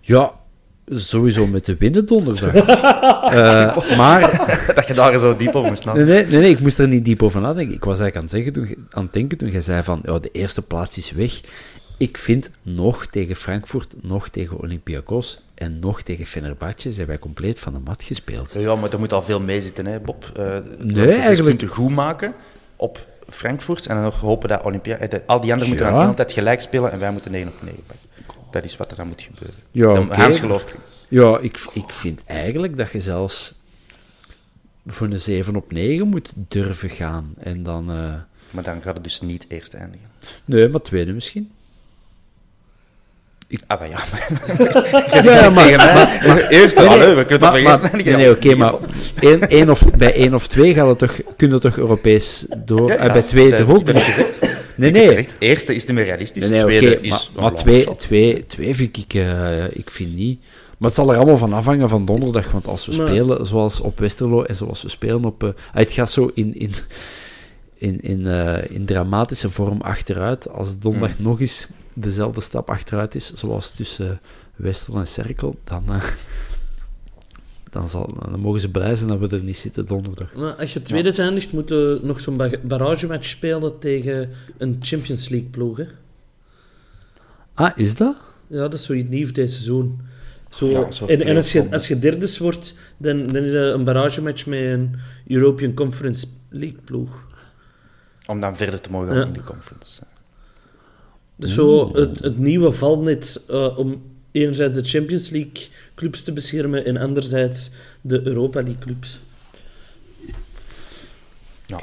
Ja, sowieso met de winnen donderdag. Eh, maar dat je daar zo diep over moest Nee, nadenken. nee, nee, nee, ik moest er niet diep over nadenken. Ik was eigenlijk aan het, zeggen toen, aan het denken toen je zei van, ja, de eerste plaats is weg. Ik vind, nog tegen Frankfurt, nog tegen Olympiakos en nog tegen Fenerbahce zijn wij compleet van de mat gespeeld. Ja, maar er moet al veel mee zitten, hè, Bob. Eh Nee, zes eigenlijk- punten goed maken op Frankfurt en dan nog hopen dat Olympia... eh, al die anderen moeten Ja. dan de hele tijd gelijk spelen en wij moeten 9 op 9 pakken. Dat is wat er dan moet gebeuren. Ja. Hans gelooft erin. Ja, ik, ik vind eigenlijk dat je zelfs voor een 7 op 9 moet durven gaan. En dan, eh, Maar dan gaat het dus niet eerst eindigen. Nee, maar tweede misschien. Ah, maar ja. Ja, maar, maar eerst Nee. We kunnen maar- toch maar-? Nee, nee, oké, maar één, één of, bij één of twee gaat het toch, kunnen toch Europees door... Ja, eh, bij twee dat toch ook? gezegd. Nee, nee. gezegd, eerste is niet meer realistisch, Nee, nee, tweede is maar, twee, shot. twee, twee vind ik... eh, ik vind niet... Maar het zal er allemaal van afhangen van donderdag, want als we Maar- spelen zoals op Westerlo en zoals we spelen op... eh, het gaat zo in... in in, in, eh, in dramatische vorm achteruit. Als het donderdag Hmm. nog eens dezelfde stap achteruit is, zoals tussen Westerlo en Cerkel, dan, eh, dan, zal, dan mogen ze blij zijn dat we er niet zitten donderdag. Maar als je tweede zijn eindigt, moeten we nog zo'n ba- barragematch spelen tegen een Champions League ploeg. Hè? Ah, is dat? Ja, dat is zoiets nieuws deze seizoen. Zo, Ja, en en als, je, als je derde wordt, dan, dan is er een barragematch met een European Conference League ploeg. Om dan verder te mogen gaan Ja. in de conference. Dus zo het, het nieuwe valnet eh, om enerzijds de Champions League clubs te beschermen en anderzijds de Europa League clubs. Ja.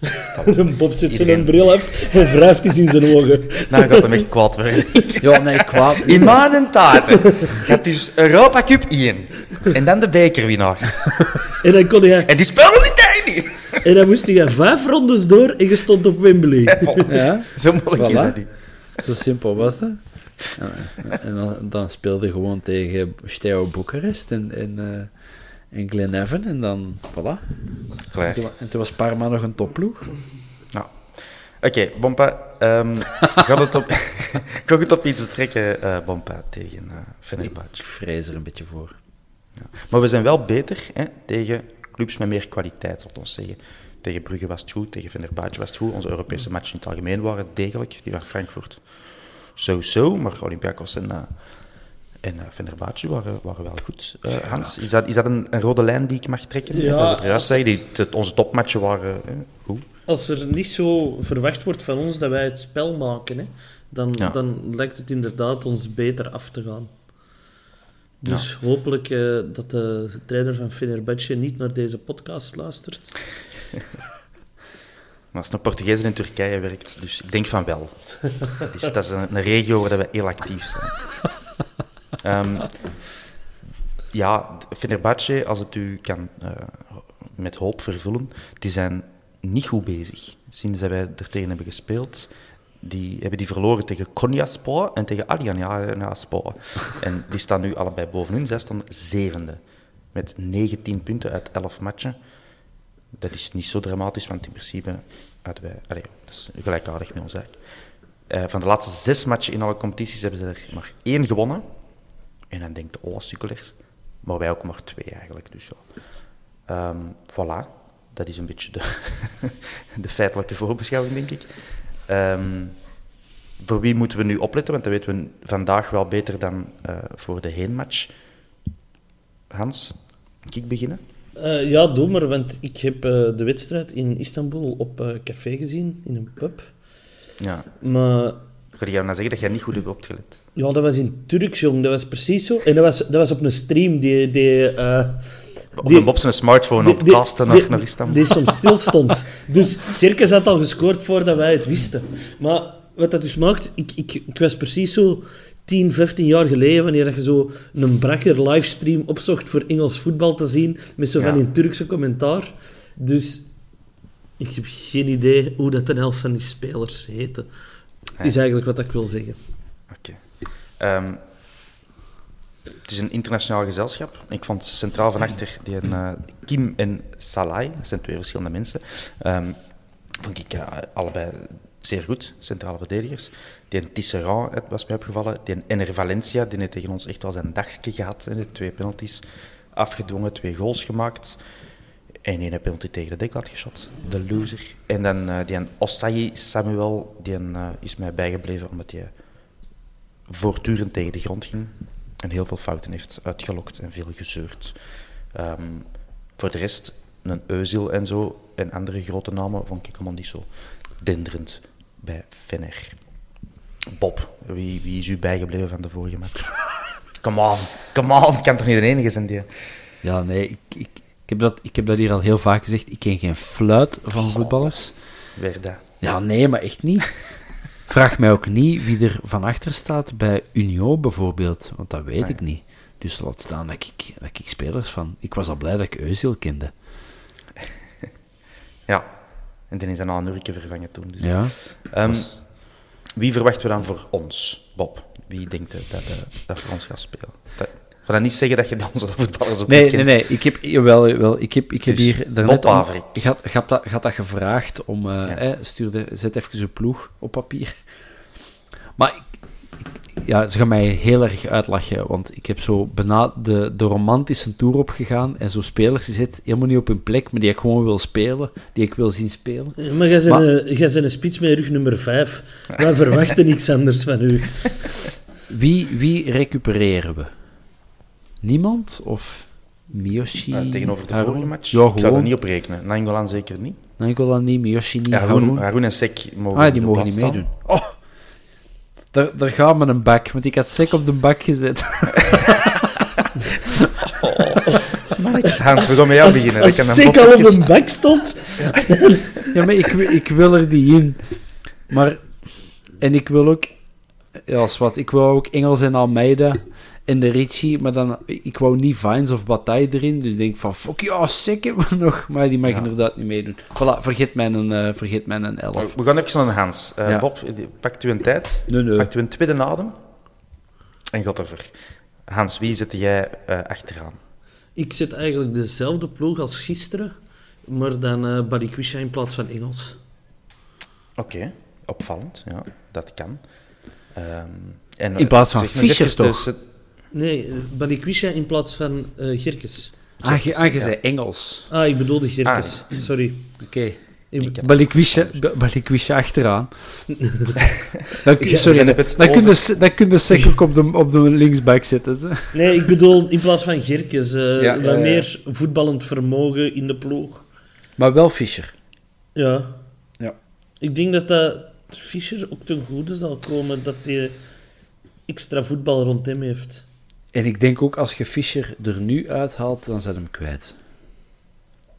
Bob zet Iedereen- zijn bril af en wrijft iets in zijn ogen. Nou gaat hem echt kwaad worden. Ja, nee, kwaad. In maanden taten. Je hebt dus Europa Cup 1. En dan de bekerwinnaars. En dan, kon hij, En die spelen niet tegen. en dan moest hij vijf rondes door en je stond op Wembley. Ja, Zo moeilijk is dat niet. Zo simpel was dat. Ja, en dan, dan speelde gewoon tegen Steaua Boekarest en, en, eh en Glenavon en dan, voilà. En toen, en toen was Parma nog een topploeg. Nou. Oké, Bompa. ehm gaat het op, gaat het op iets trekken, eh Bompa, tegen uh, Fenerbahce? Ik vrees er een beetje voor. Maar we zijn wel beter hè, tegen clubs met meer kwaliteit, laat ons zeggen. Tegen Brugge was het goed, tegen Fenerbahce was het goed. Onze Europese matchen in het algemeen waren degelijk. Die van Frankfurt zo-zo, maar Olympiakos en, uh, en uh, Fenerbahce waren, waren wel goed. Uh, Hans, is dat, is dat een, een, rode lijn die ik mag trekken? Ja, juist zeggen, die, de, onze topmatchen waren eh, goed. Als er niet zo verwacht wordt van ons dat wij het spel maken, hè, dan, Ja. dan lijkt het inderdaad ons beter af te gaan. Dus hopelijk eh, dat de trainer van Fenerbahce niet naar deze podcast luistert. Maar als een Portugees in Turkije werkt, dus ik denk van wel. dus dat is een, regio waar we heel actief zijn. Ehm, ja, Fenerbahce, als het u kan uh, met hoop vervullen, die zijn niet goed bezig. Sinds wij er tegen hebben gespeeld, die hebben die verloren tegen Konyaspor en tegen Alanya En die staan nu allebei bovenin. Zij staan zevende. Met 19 punten uit 11 matchen. Dat is niet zo dramatisch, want in principe hadden wij... Allee, dat is gelijkaardig met ons eigenlijk. Uh, van de laatste zes matchen in alle competities hebben ze er maar één gewonnen. En dan denkt de Sukkelers. Maar wij ook maar twee eigenlijk. Dus ja. Um, voilà. Dat is een beetje de, de feitelijke voorbeschouwing, denk ik. Um, voor wie moeten we nu opletten? Want dat weten we vandaag wel beter dan uh, voor de heenmatch. Hans, moet ik beginnen? Uh, ja, doe maar, want ik heb uh, de wedstrijd in Istanbul op uh, café gezien, in een pub. Ja. Maar... Ga je nou zeggen dat jij niet goed hebt opgelet? Ja, dat was in Turks, jong. Dat was precies zo. En dat was, dat was op een stream die... die op een Bob zijn smartphone op kasten naar, naar Istanbul. Die soms stil stond. dus Circus had al gescoord voordat wij het wisten. Maar wat dat dus maakt, ik, ik, ik was precies zo 10, 15 jaar geleden, wanneer je zo een brakker livestream opzocht voor Engels voetbal te zien, met zo van Ja. in Turkse commentaar. Dus ik heb geen idee hoe dat de helft van die spelers heten. Is eigenlijk wat ik wil zeggen. Oké. Okay. Um, het is een internationaal gezelschap. Ik vond centraal van achter die een, uh, Kim en Salai, dat zijn twee verschillende mensen, um, vond ik uh, allebei zeer goed, centrale verdedigers. Die Tisserand was mij opgevallen. Die Ener Valencia, die heeft tegen ons echt wel zijn dagje gehad. Hè, twee penalties afgedwongen, twee goals gemaakt. En één penalty tegen de deklat geschot, de loser. En dan uh, die Osayi Samuel, die uh, is mij bijgebleven omdat hij voortdurend tegen de grond ging. En heel veel fouten heeft uitgelokt en veel gezeurd. Um, voor de rest, een Eusil en zo, en andere grote namen, vond ik helemaal niet zo denderend bij Fener. Bob, wie, wie is u bijgebleven van de vorige match? Come on, come on, ik kan toch niet de enige zijn die... Ja, nee, ik, ik, ik, heb dat, ik heb dat hier al heel vaak gezegd. Ik ken geen fluit van voetballers. Weer dat. Ja, nee, maar echt niet. Vraag mij ook niet wie er van achter staat bij Union bijvoorbeeld, want dat weet Nee. ik niet. Dus laat staan dat ik, dat ik spelers van... Ik was al blij dat ik Eusiel kende. Ja. En dan is hij na een uurtje vervangen toen. Dus. Ja. Ehm, was- Wie verwachten we dan voor ons, Bob? Wie denkt je dat, eh, dat voor ons gaat spelen? Dat, ik wil dat niet zeggen dat je onze voetballers ook Nee, nee, nee. Ik heb, jawel, jawel, ik heb, ik heb Dus, hier daarnet... Bob om-. Ik had, ik had dat, ik had dat gevraagd om... eh, Ja. stuurde, zet even een ploeg op papier. Maar ik- ja, ze gaan mij heel erg uitlachen, want ik heb zo bena de, de romantische tour opgegaan en zo spelers gezet, helemaal niet op hun plek, maar die ik gewoon wil spelen, die ik wil zien spelen. Ja, Maar jij bent, Maar- een, een spits met rug nummer 5. Wij verwachten niks anders van u. Wie, wie recupereren we? Niemand? Of Miyoshi? Eh, tegenover de vorige match? Ja, ik zou er niet op rekenen. Nangolan zeker niet. Nangolan niet, Miyoshi niet, Haroun. Haroun en Sek mogen Ah, op die mogen niet staan. meedoen. Oh, daar, daar gaat met een bak, want ik had Sek op de bak gezet. Mannetjes, Hans, we gaan met jou Als, beginnen. als Sek Bob al op een bak stond... Ja, maar ik, wil- ik wil er die in. Maar... En ik wil ook... Ja, is wat. Ik wil ook Engels en Almeida en de Ricci, maar dan... Ik wou niet Vines of Bataille erin, dus ik denk van... Fuck ja, Sek hebben we nog. Maar die mag Ja. inderdaad niet meedoen. Voilà, vergeet mijn, eh vergeet mijn 11. We gaan even naar Hans. Eh, Ja. Bob, pakt u een tijd. Nee, nee. Pakt u een tweede adem. En gaat ervoor. Hans, wie zet jij eh, achteraan? Ik zet eigenlijk dezelfde ploeg als gisteren, maar dan eh Balikwisha in plaats van Engels. Oké, opvallend. Ja, dat kan. Ehm, en, In plaats van Fischer, toch? Nee, eh, Balikwisha in plaats van eh Gerkes. Ah, je, ah, je ja. zei Engels. Ah, ik bedoelde Gerkes. Sorry. Oké. Heb- Balikwisha, Ba- Balikwisha achteraan. dan, Ja, sorry, dan, dan kun je, dan kun je ook op de, op de linksback zetten. Ze. Nee, ik bedoel in plaats van Gerkes. eh Ja, wat meer voetballend vermogen in de ploeg. Maar wel Fischer. Ja. Ja. Ik denk dat dat Fischer ook ten goede zal komen dat hij extra voetbal rond hem heeft. En ik denk ook als je Fischer er nu uithaalt, dan zet hem kwijt.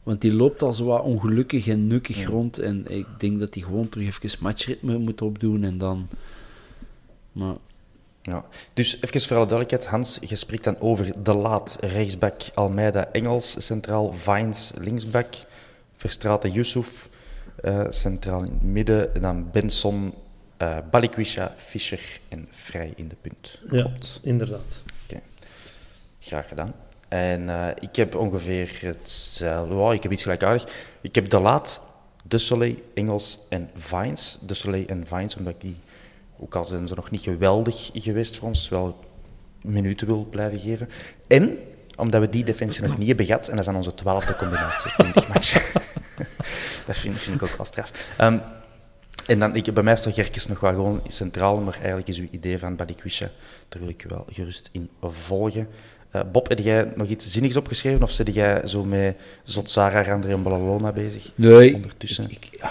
Want die loopt al zo wat ongelukkig en nukkig rond. En ik denk dat hij gewoon terug even matchritme moet opdoen en dan... Maar Ja. Dus even voor alle duidelijkheid, Hans, je spreekt dan over de laat rechtsback Almeida Engels, centraal Vines linksback, Verstraten Yusuf, eh, centraal in het midden, en dan Benson, eh Balikwisha, Fischer en Vrij in de punt. Ja, Klopt. inderdaad. Graag gedaan. En eh, ik heb ongeveer hetzelfde, wow, ik heb iets gelijkaardig. Ik heb de laat, De Soleil, Engels en Vines. De Soleil en Vines, omdat ik die, ook al zijn ze nog niet geweldig geweest voor ons, wel minuten wil blijven geven. En omdat we die defensie nog niet hebben gehad, en dat is dan onze twaalfde combinatie, 20 matchen. dat vind, ik ook wel straf. Ehm, en dan, ik, bij mij Gerkes nog wel gewoon centraal, maar eigenlijk is uw idee van Balikwisha, daar wil ik wel gerust in volgen. Eh, Bob, heb jij nog iets zinnigs opgeschreven of zit jij zo met Zotsara, Randre en Ballalona bezig? nee, Ondertussen. ik, ja,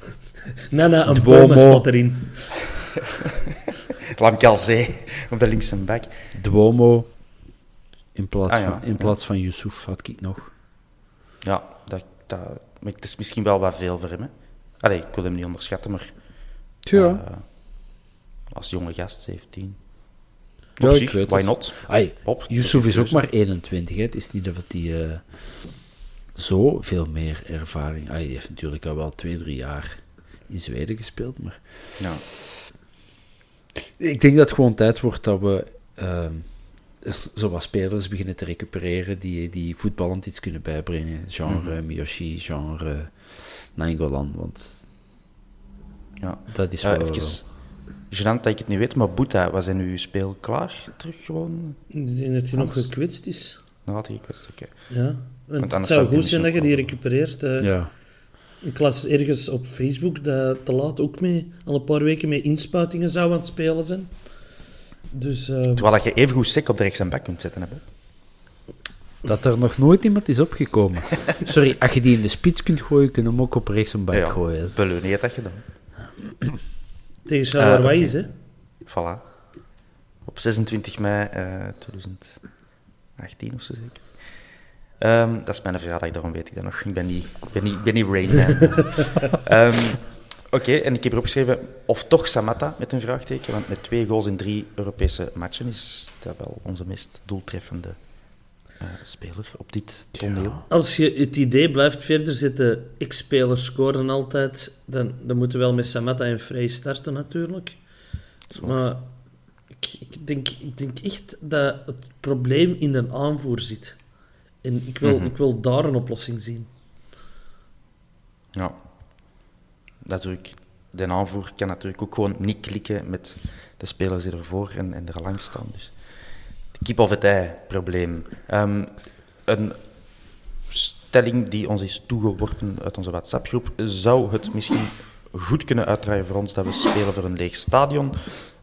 Nana, een Duomo. boom staat erin. Lamkelzee op de linkse back. Duomo in plaats, Ah, ja, van, in ja. plaats van Yusuf had ik nog. Ja, dat, dat, maar het is misschien wel wat veel voor hem. Hè? Allee, ik wil hem niet onderschatten, maar Tja, eh, als jonge gast, 17. Ja, Op zich, why het. not? Ai, Yusuf is ook maar 21. Hè. Het is niet dat hij eh zo veel meer ervaring... Ai, die heeft natuurlijk al wel twee, drie jaar in Zweden gespeeld, maar... Ja. Ik denk dat het gewoon tijd wordt dat we ehm zo wat spelers beginnen te recupereren die, die voetballend iets kunnen bijbrengen. Genre Miyoshi, genre Nainggolan, want ja. dat is wel... even, gênant dat ik het niet weet, maar Boeta, was hij nu speel klaar terug gewoon? Ik denk dat hij nog gekwetst is. Had ik kwestie. oké. Ja. Want het zou goed zijn dat je die recupereert. eh. ja. Ik las ergens op Facebook dat Te Laat ook mee, al een paar weken met inspuitingen zou aan het spelen zijn. Dus eh, Terwijl dat je even goed sec op de rechts en back kunt zetten. Hè, Bob. Dat er nog nooit iemand is opgekomen. Sorry, als je die in de spits kunt gooien, kun je hem ook op rechts en back gooien. heeft dat gedaan. Tegen Charleroi Ah, hè. Voilà. Op 26 mei eh 2018 of zo zeker. Ehm, dat is mijn verjaardag, daarom weet ik dat nog. Ik ben niet, ben niet, ben niet Rain Man. Ehm, Oké, en ik heb erop geschreven, of toch Samatta met een vraagteken, want met twee goals in drie Europese matchen is dat wel onze meest doeltreffende eh, speler op dit toneel. Als je het idee blijft verder zitten, X-spelers scoren altijd, dan, dan moeten we wel met Samatta en Vrij starten natuurlijk. Maar ik, ik, denk, ik denk echt dat het probleem in de aanvoer zit. En ik wil, Mhm. ik wil daar een oplossing zien. Ja, dat ik. De aanvoer kan natuurlijk ook gewoon niet klikken met de spelers die ervoor en, en er langs staan. Dus kip of het ei probleem. Ehm, een stelling die ons is toegeworpen uit onze WhatsApp-groep. Zou het misschien goed kunnen uitdraaien voor ons dat we spelen voor een leeg stadion?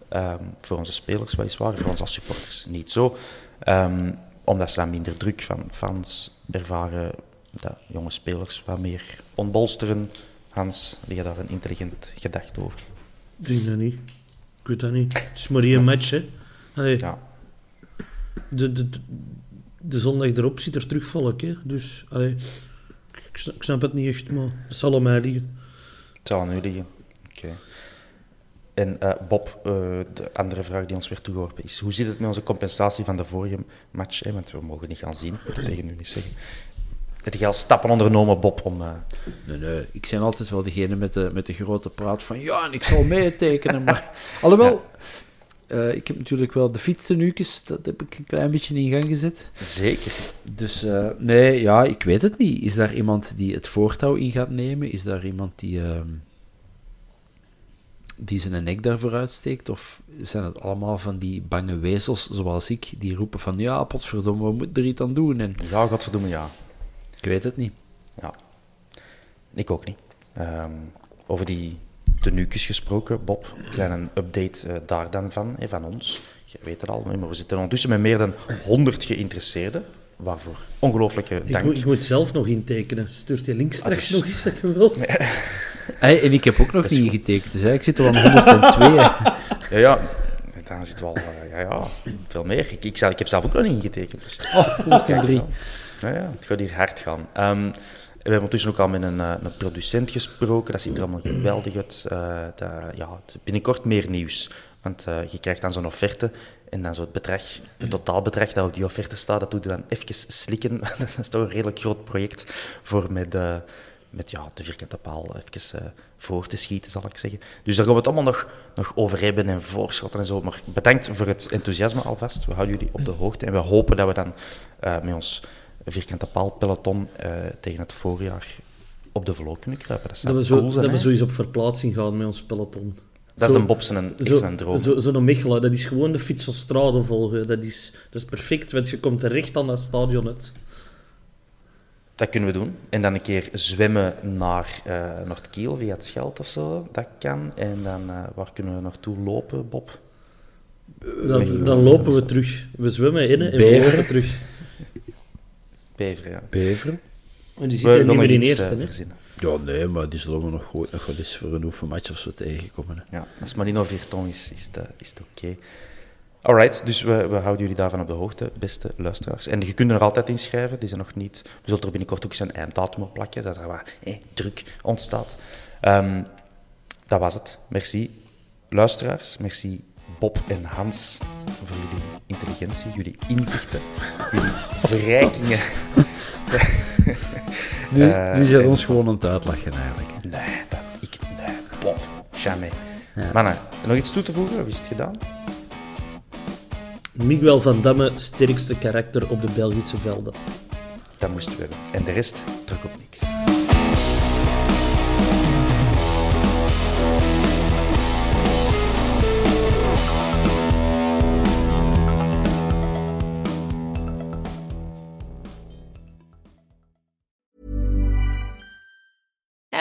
Ehm, voor onze spelers weliswaar, voor ons als supporters niet zo. Ehm, omdat ze dan minder druk van fans ervaren, dat jonge spelers wat meer ontbolsteren. Hans, die je daar een intelligent gedacht over. Ik denk dat niet. Ik weet dat niet. Het is maar één match, hè. Allee, Ja, de, de, de, zondag erop zit er terug volk, hè. Dus, allee, ik, snap, ik snap het niet echt, maar het zal aan mij liggen. het zal aan u liggen. Oké. En eh, Bob, eh, de andere vraag die ons werd toegeworpen is: hoe zit het met onze compensatie van de vorige match? Hè? Want we mogen niet gaan zien, ik wil tegen u niet zeggen. Heb je al stappen ondernomen, Bob, om... eh, Nee, nee, ik ben altijd wel degene met de, met de grote praat van ja, en ik zal meetekenen. Maar alhoewel, eh, ik heb natuurlijk wel de fietstenuukjes, dat heb ik een klein beetje in gang gezet. zeker. Dus eh, nee, ja, ik weet het niet. Is daar iemand die het voortouw in gaat nemen? Is daar iemand die, ehm, die zijn nek daarvoor uitsteekt? Of zijn het allemaal van die bange wezels zoals ik, die roepen van ja, potverdomme, we moeten er iets aan doen? En Ja, godverdomme, ja. ik weet het niet. Ja. Ik ook niet. Ehm, over die tenuukjes gesproken, Bob. Kleine update eh, daar dan van, eh, van ons. Je weet het al, maar we zitten ondertussen met meer dan 100 geïnteresseerden. Waarvoor ongelooflijke Ik, dank. moet- ik moet zelf nog intekenen. Stuurt je links straks dus- nog eens dat je wilt? Hey, en ik heb ook nog niet ingetekend, dus hè, ik zit er aan 102. hè. Ja, ja. Dan zit wel, eh, ja, ja, veel meer. Ik, ik, zelf- ik heb zelf ook nog niet ingetekend. Dus. Oh, 103. Kijk zo. Ja, ja, het gaat hier hard gaan. Ehm, we hebben ondertussen ook al met een, eh, een producent gesproken. Dat ziet er allemaal geweldig uit. Dat, ja, binnenkort meer nieuws. Want eh, je krijgt dan zo'n offerte en dan zo het bedrag, het totaalbedrag dat op die offerte staat, dat doe je dan even slikken. dat is toch een redelijk groot project voor met, met ja, de vierkante paal even voor te schieten, zal ik zeggen. Dus daar gaan we het allemaal nog, nog over hebben en voorschotten en zo. Maar bedankt voor het enthousiasme alvast. We houden jullie op de hoogte en we hopen dat we dan met ons vierkante paal peloton eh, tegen het voorjaar op de vloer kunnen kruipen. Dat Dat we, zo, cool zijn, dat we zo op verplaatsing gaan met ons peloton. Dat is Zo- een Bob zijn Zo- een droom. Zo, Zo'n Mechelen, dat is gewoon de fietsenstrade volgen. Dat is, dat is perfect, want je komt recht aan dat stadion uit. Dat kunnen we doen. En dan een keer zwemmen naar eh Noordkiel via het Scheld of zo. Dat kan. En dan, eh, waar kunnen we naartoe lopen, Bob? Dan, dan lopen we terug. We zwemmen in en we lopen terug. Beveren, ja. Beveren? En die We zitten niet meer in eerste. hè. verzinnen. Ja, nee, maar die zullen we nog goed nog wel eens voor een oefenmatch of zo tegenkomen. hè. Ja, als Marino Virton is, is het, is het oké. Alright, dus we, we houden jullie daarvan op de hoogte, beste luisteraars. En je kunt er nog altijd inschrijven, die zijn nog niet... We zullen er binnenkort ook eens een einddatum op plakken, dat er wat eh, druk ontstaat. Ehm, dat was het. Merci, luisteraars. Merci, Bob en Hans, voor jullie intelligentie, jullie inzichten, jullie verrijkingen. Nu, Eh, nu zijn en- ons gewoon aan het uitlachen eigenlijk. Nee, dat, ik... Nee, Bob, jamais. Mannen, nog iets toe te voegen, of is het gedaan? Miguel van Damme, sterkste karakter op de Belgische velden. Dat moesten we hebben. En de rest druk op niks.